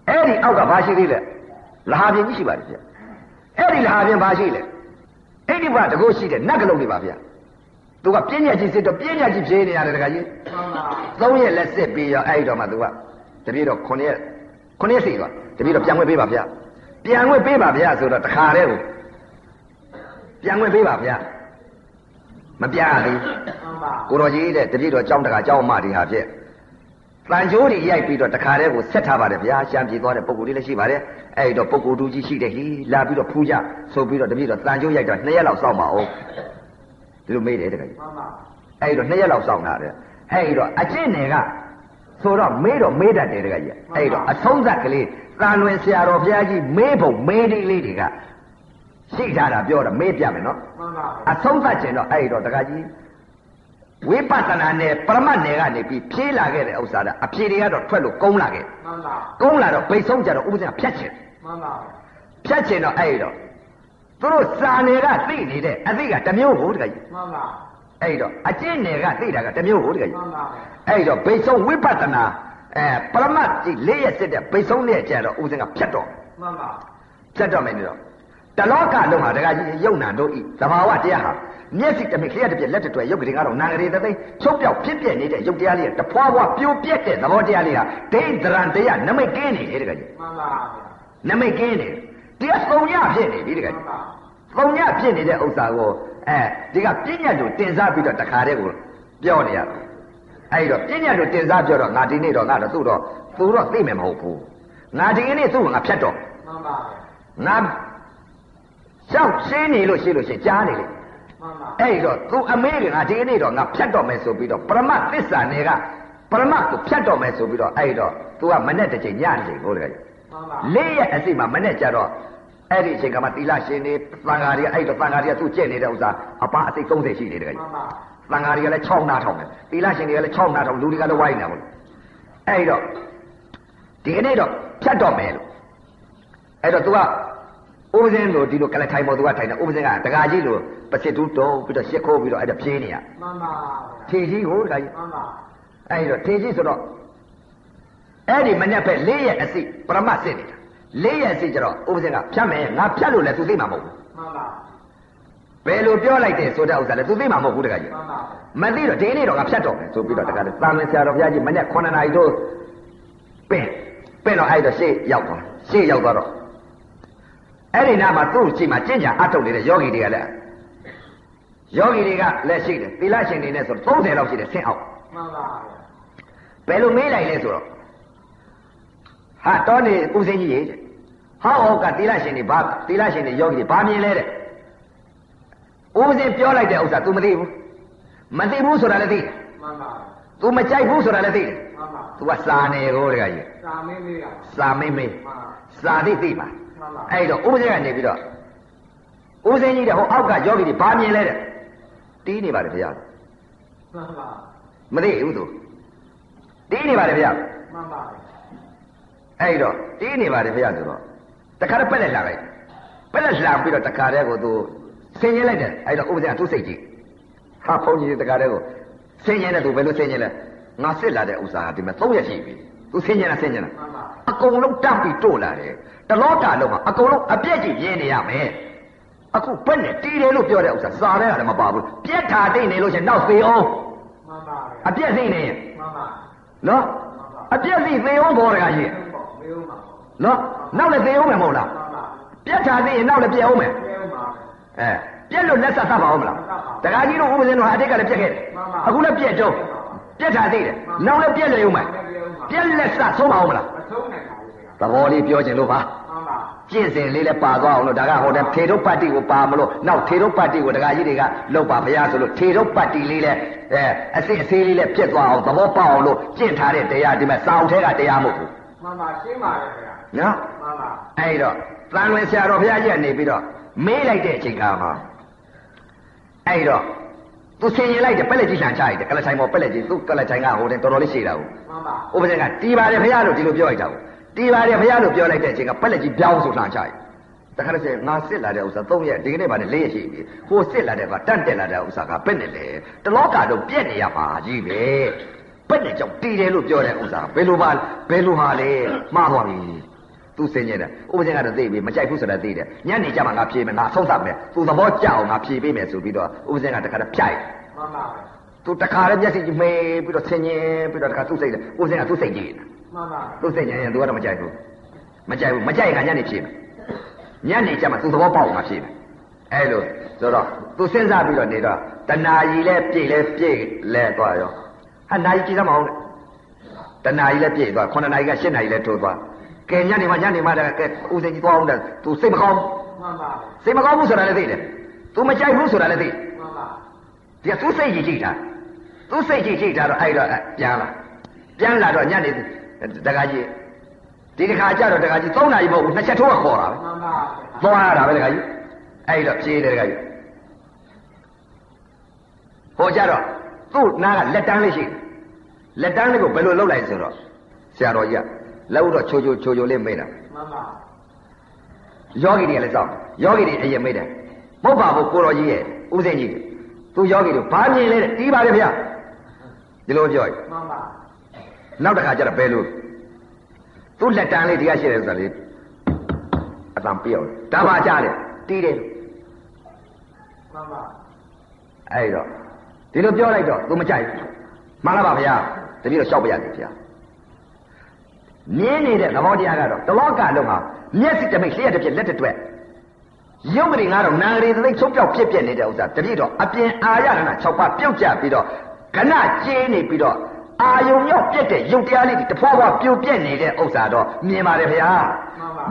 အဲ့ဒီအောက်ကဘာရှိသေးလဲ လဟာပြင်ကြီးရှိပါတယ်ဗျအဲ့ဒီလဟာပြင်ဘာရှိလဲအဲ့ဒီဘာတကောရှိတဲ့နတ်ကလုံးတွေပါဗျသူကပြင်းညက်ကြီးစစ်တော့ပြင်းညက်ကြီးဖြေးနေရတယ်တခါကြီးမှန်ပါသုံးရက်လက်စစ်ပြီးရောအဲ့ဒီတော့မှသူကတပည့်တော့9ရက်9ရက်စီသွားတပည့်တော့ပြန်ဝင်ပေးပါဗျပြန်ဝင်ပေးပါဗျဆိုတော့တခါတည်းကိုပြန်ဝင်ပေးပါဗျမပြရသေးမှန်ပါကိုတော်ကြီးတဲ့တပည့်တော်ကြောင်းတကာကြောင်းမတွေဟာဖြင့် တန်ချိုးတွေရိုက်ပြီးတော့တခါတည်းကိုဆက်ထားပါတယ်ဗျာရှမ်းပြေသွားတဲ့ပုံကိုယ်လေးလည်းရှိပါတယ်အဲ့ဒီတော့ပုံကိုယ်တူကြီးရှိတယ်ဟီလာပြီးတော့ဖူးကြဆိုပြီးတော့တပည့်တော်တန်ချိုးရိုက်တော့2ရက်လောက်စောင့်ပါအောင်ဒီလိုမေးတယ်တခါကြီးမှန်ပါအဲ့တော့2ရက်လောက်စောင့်တာတဲ့အဲ့တော့အကျင့်တွေကဆိုတော့မေးတော့မေးတတ်တယ်တခါကြီးအဲ့တော့အဆုံးသတ်ကလေးတန်လွင်ဆရာတော်ဘုရားကြီးမေးဖို့မေးဒီလေးတွေကရှိထားတာပြောတော့မေးပြမယ်နော်မှန်ပါအဆုံးသတ်ခြင်းတော့အဲ့တော့တခါကြီး ဝိပဿနာနဲ့ပရမတ်နယ်ကနေပြီးဖြေးလာခဲ့တဲ့ဥစ္စာကအဖြေတွေကတော့ထွက်လို့ကုန်းလာခဲ့မှန်ပါကုန်းလာတော့ဘိတ်ဆုံးကြတော့ဥပဒေကဖြတ်ချင်မှန်ပါဖြတ်ချင်တော့အဲ့တော့သူတို့စာနယ်ကသိနေတဲ့အသိကတစ်မျိုးဟုတ်တခါကြီးမှန်ပါအဲ့တော့အကျင့်နယ်ကသိတာကတစ်မျိုးဟုတ်တခါကြီးမှန်ပါအဲ့တော့ဘိတ်ဆုံးဝိပဿနာအဲပရမတ်ကြီးလေးရက်စစ်တဲ့ဘိတ်ဆုံးနဲ့ကျတော့ဥစဉ်ကဖြတ်တော့မှန်ပါဖြတ်တော့မယ်နေ တော့တလောကလုံးဟာတခါကြီးယုံနာတို့ဤသဘာဝတရားဟာမျက်စိတစ်မိခရတစ်ပြက်လက်တစ်တွယ်ရုပ်ကလေးကတော့နာဂရီသသိန်းချုပ်ပြောက်ဖြစ်ပြနေတဲ့ရုပ်တရားလေးကတဖွာဖွာပြိုပြက်တဲ့သဘောတရားလေးဟာဒိဋ္ဌရံတရားနမိတ်ကင်းနေတယ်တခါကြီးမှန်ပါနမိတ်ကင်းနေတယ်တရားသုံးညဖြစ်နေပြီတခါမှန်ကြီးပါသုံးညဖြစ်နေတဲ့ဥစ္စာကိုအဲဒီကပြည့်ညတ်တို့တင်စားပြီးတော့တခါတည်းကိုပြောနေရတာအဲ့တော့ပြည့်ညတ်တို့တင်စားပြောတော့ငါဒီနေ့တော့ငါတော့သူ့တော့သူတော့သိမယ်မဟုတ်ဘူးငါဒီနေ့သူ့ကိုငါဖြတ်တော့မှန်ပါငါ ရှောက်ရှင်းနေလို့ရှိလို့ရှိရင်ကြားနေလေမှန်ပါအဲ့တော့သူအမေကငါဒီနေ့တော့ငါဖြတ်တော့မယ်ဆိုပြီးတော့ပရမတ်သစ္စာနယ်ကပရမတ်ကိုဖြတ်တော့မယ်ဆိုပြီးတော့အဲ့တော့ तू ကမနဲ့တစ်ချိန်ညတစ်ချိန်ဟုတ်တယ်မှန်ပါလေးရက်အစိမမနဲ့ကြတော့အဲ့ဒီအချိန်ကမှသီလရှင်နေသံဃာတွေအဲ့တော့သံဃာတွေကသူ့ကျင့်နေတဲ့ဥစ္စာအပအစိ30ရှိနေတယ်မှန်ပါသံဃာတွေကလည်း6နာထောင်တယ်သီလရှင်တွေကလည်း6နာထောင်လူတွေကလည်းဝိုင်းနေပါဘူးအဲ့တော့ဒီကနေ့တော့ဖြတ်တော့မယ်လို့အဲ့တော့ तू က ဥပဇင်းလို့ဒီလိုကလထိုင်ပေါ် तू ကထိုင်တယ်ဥပဇင်းကတကာကြီးလို့ပစစ်တူးတုံးပြီးတော့ရှစ်ခိုးပြီးတော့အဲ့ဒါဖြင်းနေရမှန်ပါထေကြီးကိုတကာကြီးမှန်ပါအဲ့တော့ထေကြီးဆိုတော့အဲ့ဒီမနေ့ပဲ၄ရက်အစိပရမတ်စစ်နေတာ၄ရက်အစိကျတော့ဥပဇင်းကဖြတ်မယ်ငါဖြတ်လို့လည်း तू သိမှာမဟုတ်ဘူးမှန်ပါဘယ်လိုပြောလိုက်တယ်ဆိုတဲ့ဥစ္စာလဲသူသိမှာမဟုတ်ဘူးတခါကြီးမှန်ပါမသိတော့ဒီနေ့တော့ကဖြတ်တော့မယ်ဆိုပြီးတော့တခါလေသာမန်ဆရာတော်ဘုရားကြီးမနေ့9နာရီတို့ပင်ပင်တော့အဲ့တော့ရှေ့ရောက်သွားရှေ့ရောက်သွားတော့ အဲ့ဒီနားမှာသူ့ရှိမှကျင့်ကြံအထုတ်နေတဲ့ယောဂီတွေကလည်းယောဂီတွေကလည်းရှိတယ်သီလရှင်တွေနဲ့ဆိုတော့30လောက်ရှိတယ်ဆင့်အောင် မှန်ပါ ဘယ်လိုမေးလိုက်လဲဆိုတော့ဟာတော်နေဦးစင်းကြီးရေတဲ့ဟောဟောကသီလရှင်တွေဘာသီလရှင်တွေယောဂီတွေဘာမြင်လဲတဲ့ဦးစင်းပြောလိုက်တဲ့ဥစ္စာ तू မသိဘူးမသိဘူးဆိုတာလည်းသိတယ် မှန်ပါ तू မကြိုက်ဘူးဆိုတာလည်းသိတယ် မှန်ပါ तू ကစာနေကိုတကကြီး စာမင်းလေးရ စာမင်းမင်း မှန် စာသိသိပါ မှန်ပါ အဲ့တော့ဥပဇင်းကနေပြီးတော့ဥပဇင်းကြီးတဲ့ဟိုအောက်ကယောဂီတွေဘာမြင်လဲတဲ့တီးနေပါတယ်ဗျာမှန်ပါမသိဘူးသူတီးနေပါတယ်ဗျာမှန်ပါအဲ့တော့တီးနေပါတယ်ဗျာဆိုတော့တခါတော့ပက်လက်လာလိုက်ပက်လက်လာပြီးတော့တခါတည်းကိုသူဆင်းရဲလိုက်တယ်အဲ့တော့ဥပဇင်းကသူ့စိတ်ကြီးဟာဖုန်ကြီးတခါတည်းကိုဆင်းရဲတဲ့သူဘယ်လိုဆင်းရဲလဲငါစစ်လာတဲ့ဥစ္စာဟာဒီမှာ၃ရက်ရှိပြီ तू ဆင်းရဲလားဆင်းရဲလားမှန်ပါအကုန်လုံးတတ်ပြီးတို့လာတယ်တလောကလုံးမှာအကုန်လုံးအပြက်ကြီးမြင်နေရမယ်အခုဘက်နဲ့တီးတယ်လို့ပြောတဲ့ဥစ္စာစာထဲကလည်းမပါဘူးပြက်ထာတိတ်နေလို့ရှရင်နောက်သေးအောင်မှန်ပါအပြက်သိနေရင်မှန်ပါနော်အပြက်သိသေးအောင်ပေါ်တကကြီးပေါ့မေးဦးမှာနော်နောက်လည်းသေးအောင်မယ်မဟုတ်လားမှန်ပါပြက်ထာသိရင်နောက်လည်းပြက်အောင်မယ်မေးဦးမှာအဲပြက်လို့လက်ဆက်သတ်ပါအောင်မလားတကကြီးတို့ဥပဇင်းတို့ဟာအတိတ်ကလည်းပြက်ခဲ့တယ်အခုလည်းပြက်တော့ ပြက်ထာသိတယ်နောက်လည်းပြက်လို့အောင်မယ်ပြက်လက်ဆက်ဆုံးပါအောင်မလားမဆုံးနိုင်ပါဘူးခင်ဗျာသဘောလေးပြောခြင်းလို့ပါမှန်ပါကျင့်စဉ်လေးလည်းပါသွားအောင်လို့ဒါကဟိုတဲ့ထေရုပ်ပတ္တိကိုပါမလို့နောက်ထေရုပ်ပတ္တိကိုဒကာကြီးတွေကလောက်ပါဘုရားဆိုလို့ထေရုပ်ပတ္တိလေးလည်းအဲအစစ်အသေးလေးလည်းပြတ်သွားအောင်သဘောပေါက်အောင်လို့ကျင့်ထားတဲ့တရားဒီမဲ့စောင်းထဲကတရားမဟုတ်ဘူးမှန်ပါရှင်းပါတယ်ခင်ဗျာနော်မှန်ပါအဲ့တော့တန်လွင်ဆရာတော်ဘုရားကြီးကနေပြီးတော့မေးလိုက်တဲ့အချိန်ကမှာအဲ့တော့ သူဆင်ရင်လိုက်တယ်ပက်လက်ကြီးလှန်ချလိုက်တယ်ကလဆိုင်ပေါ်ပက်လက်ကြီးသူကလဆိုင်ကဟိုတဲ့တော်တော်လေးရှိတာကိုမှန်ပါဥပဒေကတီးပါတယ်ဘုရားလို့ဒီလိုပြောလိုက်တာကိုတီးပါတယ်ဘုရားလို့ပြောလိုက်တဲ့အချိန်ကပက်လက်ကြီးပြောင်းဆိုလှန်ချလိုက်တခါတည်းငါစစ်လာတဲ့ဥစ္စာ၃ရက်ဒီကနေ့မှလည်း၄ရက်ရှိပြီဟိုစစ်လာတဲ့ကတန့်တက်လာတဲ့ဥစ္စာကပဲ့နေလေတလောကတော့ပြက်နေရပါကြီးပဲပဲ့နေကြောင့်တီးတယ်လို့ပြောတဲ့ဥစ္စာဘယ်လိုပါဘယ်လိုဟာလဲမှားသွားပြီ သူစင်ကျင်တယ်ဥပဒေကတော့သိပြီမကြိုက်ဘူးဆိုတာသိတယ်ညနေကျမှငါဖြေမယ်ငါဆုံးသတ်မယ်သူသဘောကျအောင်ငါဖြေပေးမယ်ဆိုပြီးတော့ဥပဒေကတခါတည်းဖြိုက်မှန်ပါသူတခါလည်းမျက်စိကြီးမေးပြီးတော့ဆင်ញင်ပြီးတော့တခါသူ့စိတ်လေဥစဉ်ကသူ့စိတ်ကြီးနေတာမှန်ပါသူ့စိတ်ညင်ရင်သူကတော့မကြိုက်ဘူးမကြိုက်ဘူးမကြိုက်ရင်ကညနေဖြေမယ်ညနေကျမှသူ့သဘောပေါက်မှာဖြေမယ်အဲလိုဆိုတော့သူစဉ်းစားပြီးတော့နေတော့တဏှာကြီးလဲပြည့်လဲပြည့်လဲသွားရောဟာနာကြီးကြည့်သမအောင်တဏှာကြီးလဲပြည့်သွား9နာရီက10နာရီလဲထိုးသွား ကဲညနေမှညနေမှတကဲဥစဉ်ကြီးသွားအောင်တဲ့သူစိတ်မကောင်းမှန်ပါစိတ်မကောင်းဘူးဆိုတာလည်းသိတယ်သူမကြိုက်ဘူးဆိုတာလည်းသိတယ်မှန်ပါဒီကသူစိတ်ကြီးကြည့်တာသူစိတ်ကြီးကြည့်တာတော့အဲ့တော့ပြန်လာပြန်လာတော့ညနေတကကြီးဒီတစ်ခါကျတော့တကကြီး3နာရီမဟုတ်ဘူးနှစ်ချက်ထိုးကခေါ်တာပဲမှန်ပါသွားရတာပဲတကကြီးအဲ့တော့ဖြေးတယ်တကကြီးဟိုကြတော့သူ့နားကလက်တန်းလေးရှိတယ်လက်တန်းလေးကိုဘယ်လိုလုပ်လိုက်ဆိုတော့ဆရာတော်ကြီးက လက်ဥတော့ချိုချိုချိုချိုလေးမေးတာမှန်ပါယောဂီတွေကလည်းစောင့်ယောဂီတွေအရင်မေးတယ်မဟုတ်ပါဘူးကိုတော်ကြီးရဲ့ဦးစင်းကြီးသူယောဂီတို့ဘာမြင်လဲတဲ့တီးပါလေဗျာဒီလိုပြောရင်မှန်ပါနောက်တစ်ခါကျတော့ဘယ်လိုသူ့လက်တန်းလေးဒီကရှိတယ်ဆိုတာလေအတန်ပြောင်းဒါပါကြတယ်တီးတယ်မှန်ပါအဲ့တော့ဒီလိုပြောလိုက်တော့သူမကြိုက်ဘူးမှန်လားပါဗျာတပည့်တော့ရှောက်ပြရတယ်ဗျာ မြင်းနေတဲ့သဘောတရားကတော့တလောကလုံးမှာမျက်စိတစ်မိတ်လျှက်တစ်ပြက်လက်တစ်တွက်ရုပ်ကလေးငါတော့နာရီသိမ့်ချုပ်ပြောက်ဖြစ်ပြနေတဲ့ဥစ္စာတပည့်တော့အပြင်အာရဏ6ပါးပြုတ်ကျပြီးတော့ကဏကျေးနေပြီးတော့အာယုံရောက်ပြက်တဲ့ရုပ်တရားလေးတွေတဖွာဖွာပြိုပြက်နေတဲ့ဥစ္စာတော့မြင်ပါတယ်ဗျာ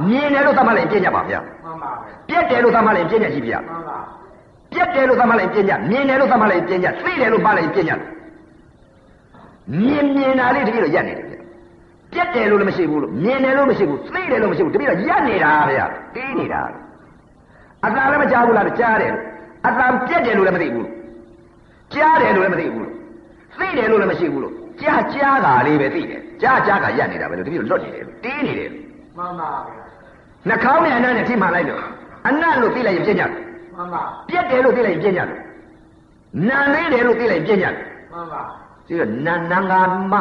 မြင်တယ်လို့သတ်မှတ်လိုက်ပြည့်ညတ်ပါဗျာမှန်ပါပြက်တယ်လို့သတ်မှတ်လိုက်ပြည့်ညတ်ရှိဗျာမှန်ပါပြက်တယ်လို့သတ်မှတ်လိုက်ပြည့်ညတ်မြင်တယ်လို့သတ်မှတ်လိုက်ပြည့်ညတ်သိတယ်လို့မှတ်လိုက်ပြည့်ညတ်မြင်မြင်တာလေးတပည့်တော့ရက်နေတယ်ဗျာ ပြက်တယ်လို့လည်းမရှိဘူးလို့မြင်တယ်လို့မရှိဘူးသိတယ်လို့မရှိဘူးတပည့်တော့ရက်နေတာဗျာတီးနေတာအတန်လည်းမကြားဘူးလားကြားတယ်အတန်ပြက်တယ်လို့လည်းမသိဘူးကြားတယ်လို့လည်းမသိဘူးသိတယ်လို့လည်းမရှိဘူးလို့ကြားကြားတာလေးပဲသိတယ်ကြားကြားကရက်နေတာပဲလို့တပည့်တော့လွတ်နေတယ်လို့တီးနေတယ်လို့မှန်ပါနှာခေါင်းနဲ့အနံ့နဲ့ထိမှန်လိုက်လို့အနံ့လို့သိလိုက်ရင်ပြည့်ညတ်မှန်ပါပြက်တယ်လို့သိလိုက်ရင်ပြည့်ညတ်နန်လေးတယ်လို့သိလိုက်ရင်ပြည့်ညတ်မှန်ပါဒီတော့နန်နန်ကမ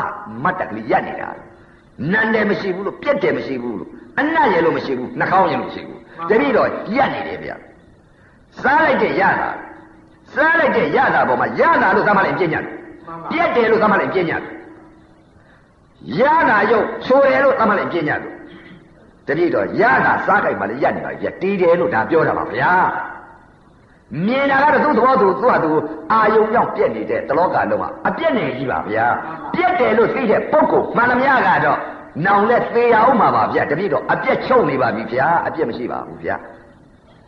မတ်တက်ကလေးရက်နေတာ နန်တယ်မရှိဘူးလို့ပြက်တယ်မရှိဘူးလို့အနံ့ရယ်လို့မရှိဘူးနှာခေါင်းရယ်လို့မရှိဘူးတပည့်တော့ရက်နေတယ်ဗျစားလိုက်တဲ့ရတာစားလိုက်တဲ့ရတာပေါ်မှာရတာလို့သတ်မှတ်လိုက်ပြည့်ညတ်တယ်မှန်ပါပြက်တယ်လို့သတ်မှတ်လိုက်ပြည့်ညတ်တယ်ရတာရုပ်ချိုတယ်လို့သတ်မှတ်လိုက်ပြည့်ညတ်တယ်တတိတော့ရတာစားကြိုက်မှလည်းရက်နေပါပြီတီးတယ်လို့ဒါပြောတာပါဗျာ မြင်တာကတော့သူ့သဘောသူသူ့ဟာသူအာယုံကြောင့်ပြက်နေတဲ့တလောကလုံးကအပြက်နေကြီးပါဗျာပြက်တယ်လို့သိတဲ့ပုဂ္ဂိုလ်မှန်သမျှကတော့နောင်လက်သေးအောင်မှာပါဗျာတတိတော့အပြက်ချုပ်နေပါပြီဗျာအပြက်မရှိပါဘူးဗျာ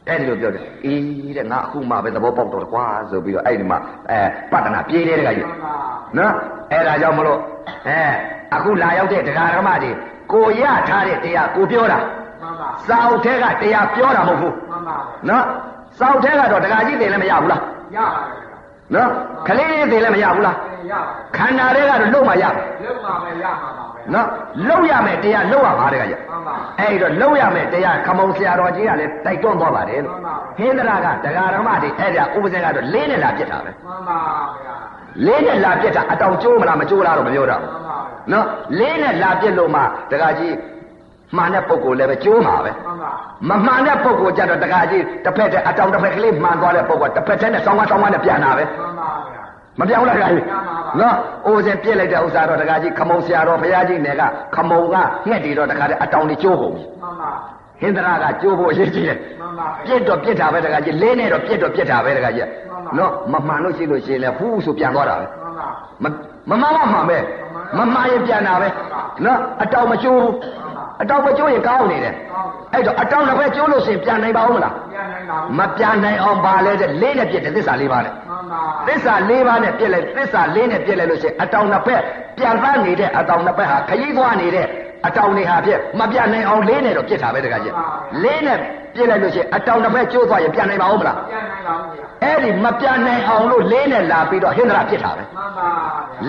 အဲ့ဒီလိုပြောတယ်အေးတဲ့ငါအခုမှပဲသဘောပေါက်တော့ကွာဆိုပြီးတော့အဲ့ဒီမှာအဲပတ္တနာပြေးတယ်တကကြီးမှန်ပါနော်အဲ့ဒါကြောင့်မလို့အဲအခုလာရောက်တဲ့တရားဓမ္မတွေကိုရထားတဲ့တရားကိုပြောတာမှန်ပါစာအုပ်ထဲကတရားပြောတာမဟုတ်ဘူးမှန်ပါပဲနော် စာအုပ်ထဲကတော့တရားကြီးသိလည်းမရဘူးလားရပါတယ်ခင်ဗျာနော်ခလေးလေးသိလည်းမရဘူးလားအဲရပါတယ်ခန္ဓာတွေကတော့လုံးမရဘူးလုံပါမယ်ရမှာပါပဲနော်လုံးရမယ်တရားလုံးရပါတကကြီးမှန်ပါအဲ့တော့လုံးရမယ်တရားခမုံဆရာတော်ကြီးကလည်းတိုက်တွန်းသွားပါတယ်လို့မှန်ပါဟင်းသရကတရားဓမ္မတွေအဲ့ဒါဥပဇင်ကတော့လေးနဲ့လာပြစ်တာပဲမှန်ပါဗျာလေးနဲ့လာပြစ်တာအတောင်ကျိုးမလားမကျိုးလားတော့မပြောတော့မှန်ပါပဲနော်လေးနဲ့လာပြစ်လို့မှတခါကြီး မှန်တဲ့ပုံကိုလည်းပဲကျိုးမှာပဲမှန်ပါမမှန်တဲ့ပုံကိုကြတော့တခါကြီးတစ်ဖက်တည်းအတောင်တစ်ဖက်ကလေးမှန်သွားတဲ့ပုံကတစ်ဖက်တည်းနဲ့ဆောင်းကားဆောင်းကားနဲ့ပြန်လာပဲမှန်ပါဗျာမပြောင်းလားတခါကြီးပြန်ပါပါနော်အိုးစင်ပြစ်လိုက်တဲ့ဥစ္စာတော့တခါကြီးခမုံဆရာတော်ဘုရားကြီးနယ်ကခမုံကငှက်တီတော့တခါတည်းအတောင်တွေကျိုးကုန်ပြီမှန်ပါဟင်္ဒရာကကျိုးဖို့အရေးကြီးတယ်မှန်ပါပြစ်တော့ပြစ်တာပဲတခါကြီးလေးနဲ့တော့ပြစ်တော့ပြစ်တာပဲတခါကြီးမှန်ပါနော်မမှန်လို့ရှိလို့ရှိရင်လည်းဟူးဆိုပြန်သွားတာပဲမှန်ပါမမမမမှန်ပဲမမှန်ရင်ပြန်တာပဲနော်အတောင်မကျိုးဘူး အတောင်မကျိုးရင်ကောင်းနေတယ်ကောင်းအဲ့တော့အတောင်တစ်ဖက်ကျိုးလို့ရှိရင်ပြန်နိုင်ပါဦးမလားပြန်နိုင်ပါဘူးမပြန်နိုင်အောင်ပါလဲတဲ့လေးနဲ့ပြစ်တယ်သစ္စာလေးပါးနဲ့မှန်ပါသစ္စာလေးပါးနဲ့ပြစ်လိုက်သစ္စာလေးနဲ့ပြစ်လိုက်လို့ရှိရင်အတောင်နှစ်ဖက်ပြန်သားနေတဲ့ အတောင်နှစ်ဖက်ဟာခရီးသွားနေတဲ့ အတောင်တွေဟာဖြစ်မပြန်နိုင်အောင်လေးနဲ့တော့ပြစ်တာပဲတခါကြီးလေးနဲ့ပြစ်လိုက်လို့ရှိရင်အတောင်တစ်ဖက်ကျိုးသွားရင်ပြန်နိုင်ပါဦးမလားပြန်နိုင်ပါဘူးဗျာအဲ့ဒီမပြန်နိုင်အောင်လို့လေးနဲ့လာပြီးတော့ဟင်္ဒရာပြစ်တာပဲမှန်ပါဗျာ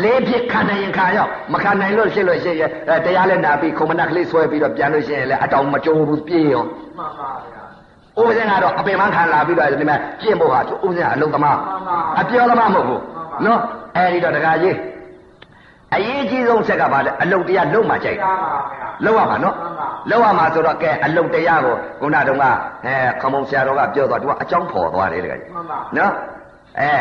လေးဖြစ်ခံနိုင်ရင်ခံရောက်မခံနိုင်လို့ရှိလို့ရှိရင်အဲတရားလည်းနာပြီးခုံမနက်ကလေးဆွဲပြီးတော့ပြန်လို့ရှိရင်လည်းအတောင်မကြိုးဘူးပြေးရောမှန်ပါဗျာဥပဇင်ကတော့အပင်မခံလာပြီးတော့ဒီမှာကျင့်ဖို့ဟာဥပဇင်ကအလုံးသမားမှန်ပါအပြောသမားမဟုတ်ဘူးမှန်ပါနော်အဲဒီတော့တခါကြီး အရေးကြီးဆုံးဆက်ကပါလေအလုတ်တရားလုံးမှကြိုက်ရပါဗျာလုံးရမှာနော်မှန်ပါလုံးရမှာဆိုတော့ကဲအလုတ်တရားကိုခုနတုန်းကအဲခမုံဆရာတော်ကပြောတော့သူကအကြောင်းဖော်သွားတယ်တခါကြီးမှန်ပါနော်အဲ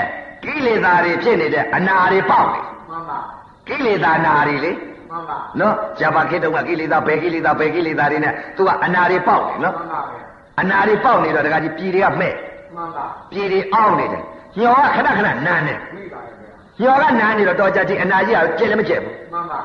ကိလေသာတွေဖြစ်နေတဲ့အနာတွေပေါက်နေမှန်ပါကိလေသာနာတွေလေမှန်ပါနော်ဇာပါခေတုံးကကိလေသာဘယ်ကိလေသာဘယ်ကိလေသာတွေနဲ့သူကအနာတွေပေါက်တယ်နော်မှန်ပါဗျာအနာတွေပေါက်နေတော့တခါကြီးပြည်တွေကမဲ့မှန်ပါပြည်တွေအောင်းနေတယ်ညောကခဏခဏနန်းနေမိပါ ရဲ့ဗျာညောကနန်းနေတော့တော်ကြတိအနာကြီးကကျက်လည်းမကျက်ဘူးမှန်ပါ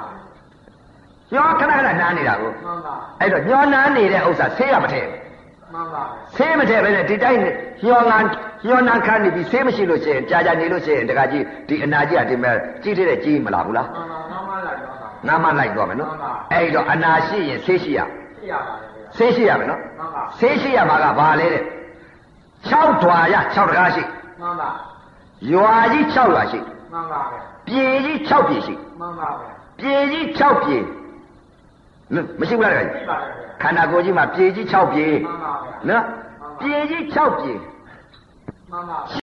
ညောခဏခဏနန်းနေတာကိုမှန်ပါအဲ့တော့ညောနန်းနေတဲ့ဥစ္စာဆေးရမထည့်ဘူးမှန်ပါဆေးမထည့်ပဲနဲ့ဒီတိုင်းညောငန်းညောနန်းခန်းနေပြီးဆေးမရှိလို့ရှိရင်ကြာကြာနေလို့ရှိရင်တခါကြီးဒီအနာကြီးကဒီမဲ့ကြီးတဲ့ကြီးမလားဘူးလားမှန်ပါနောက်မှလိုက်တော့တာငါမလိုက်တော့မယ်နော်မှန်ပါအဲ့တော့အနာရှိရင်ဆေးရှိရသိရပါတယ်ဗျာဆေးရှိရမယ်နော်မှန်ပါဆေးရှိရမှာကဘာလဲတဲ့6ဓွာရ6တကားရှိမှန်ပါရွာကြီး6ရွာရှိမှန်ပါ ဗျာပြည်ကြီး6ပြည်ရှိမှန်ပါဗျာပြည်ကြီး6ပြည်နော်မရှိဘူးလားတခါကြီးသိပါတယ်ဗျာခန္ဓာကိုယ်ကြီးမှာပြည်ကြီး6ပြည်မှန်ပါဗျာနော်ပြည်ကြီး6ပြည်မှန်ပါ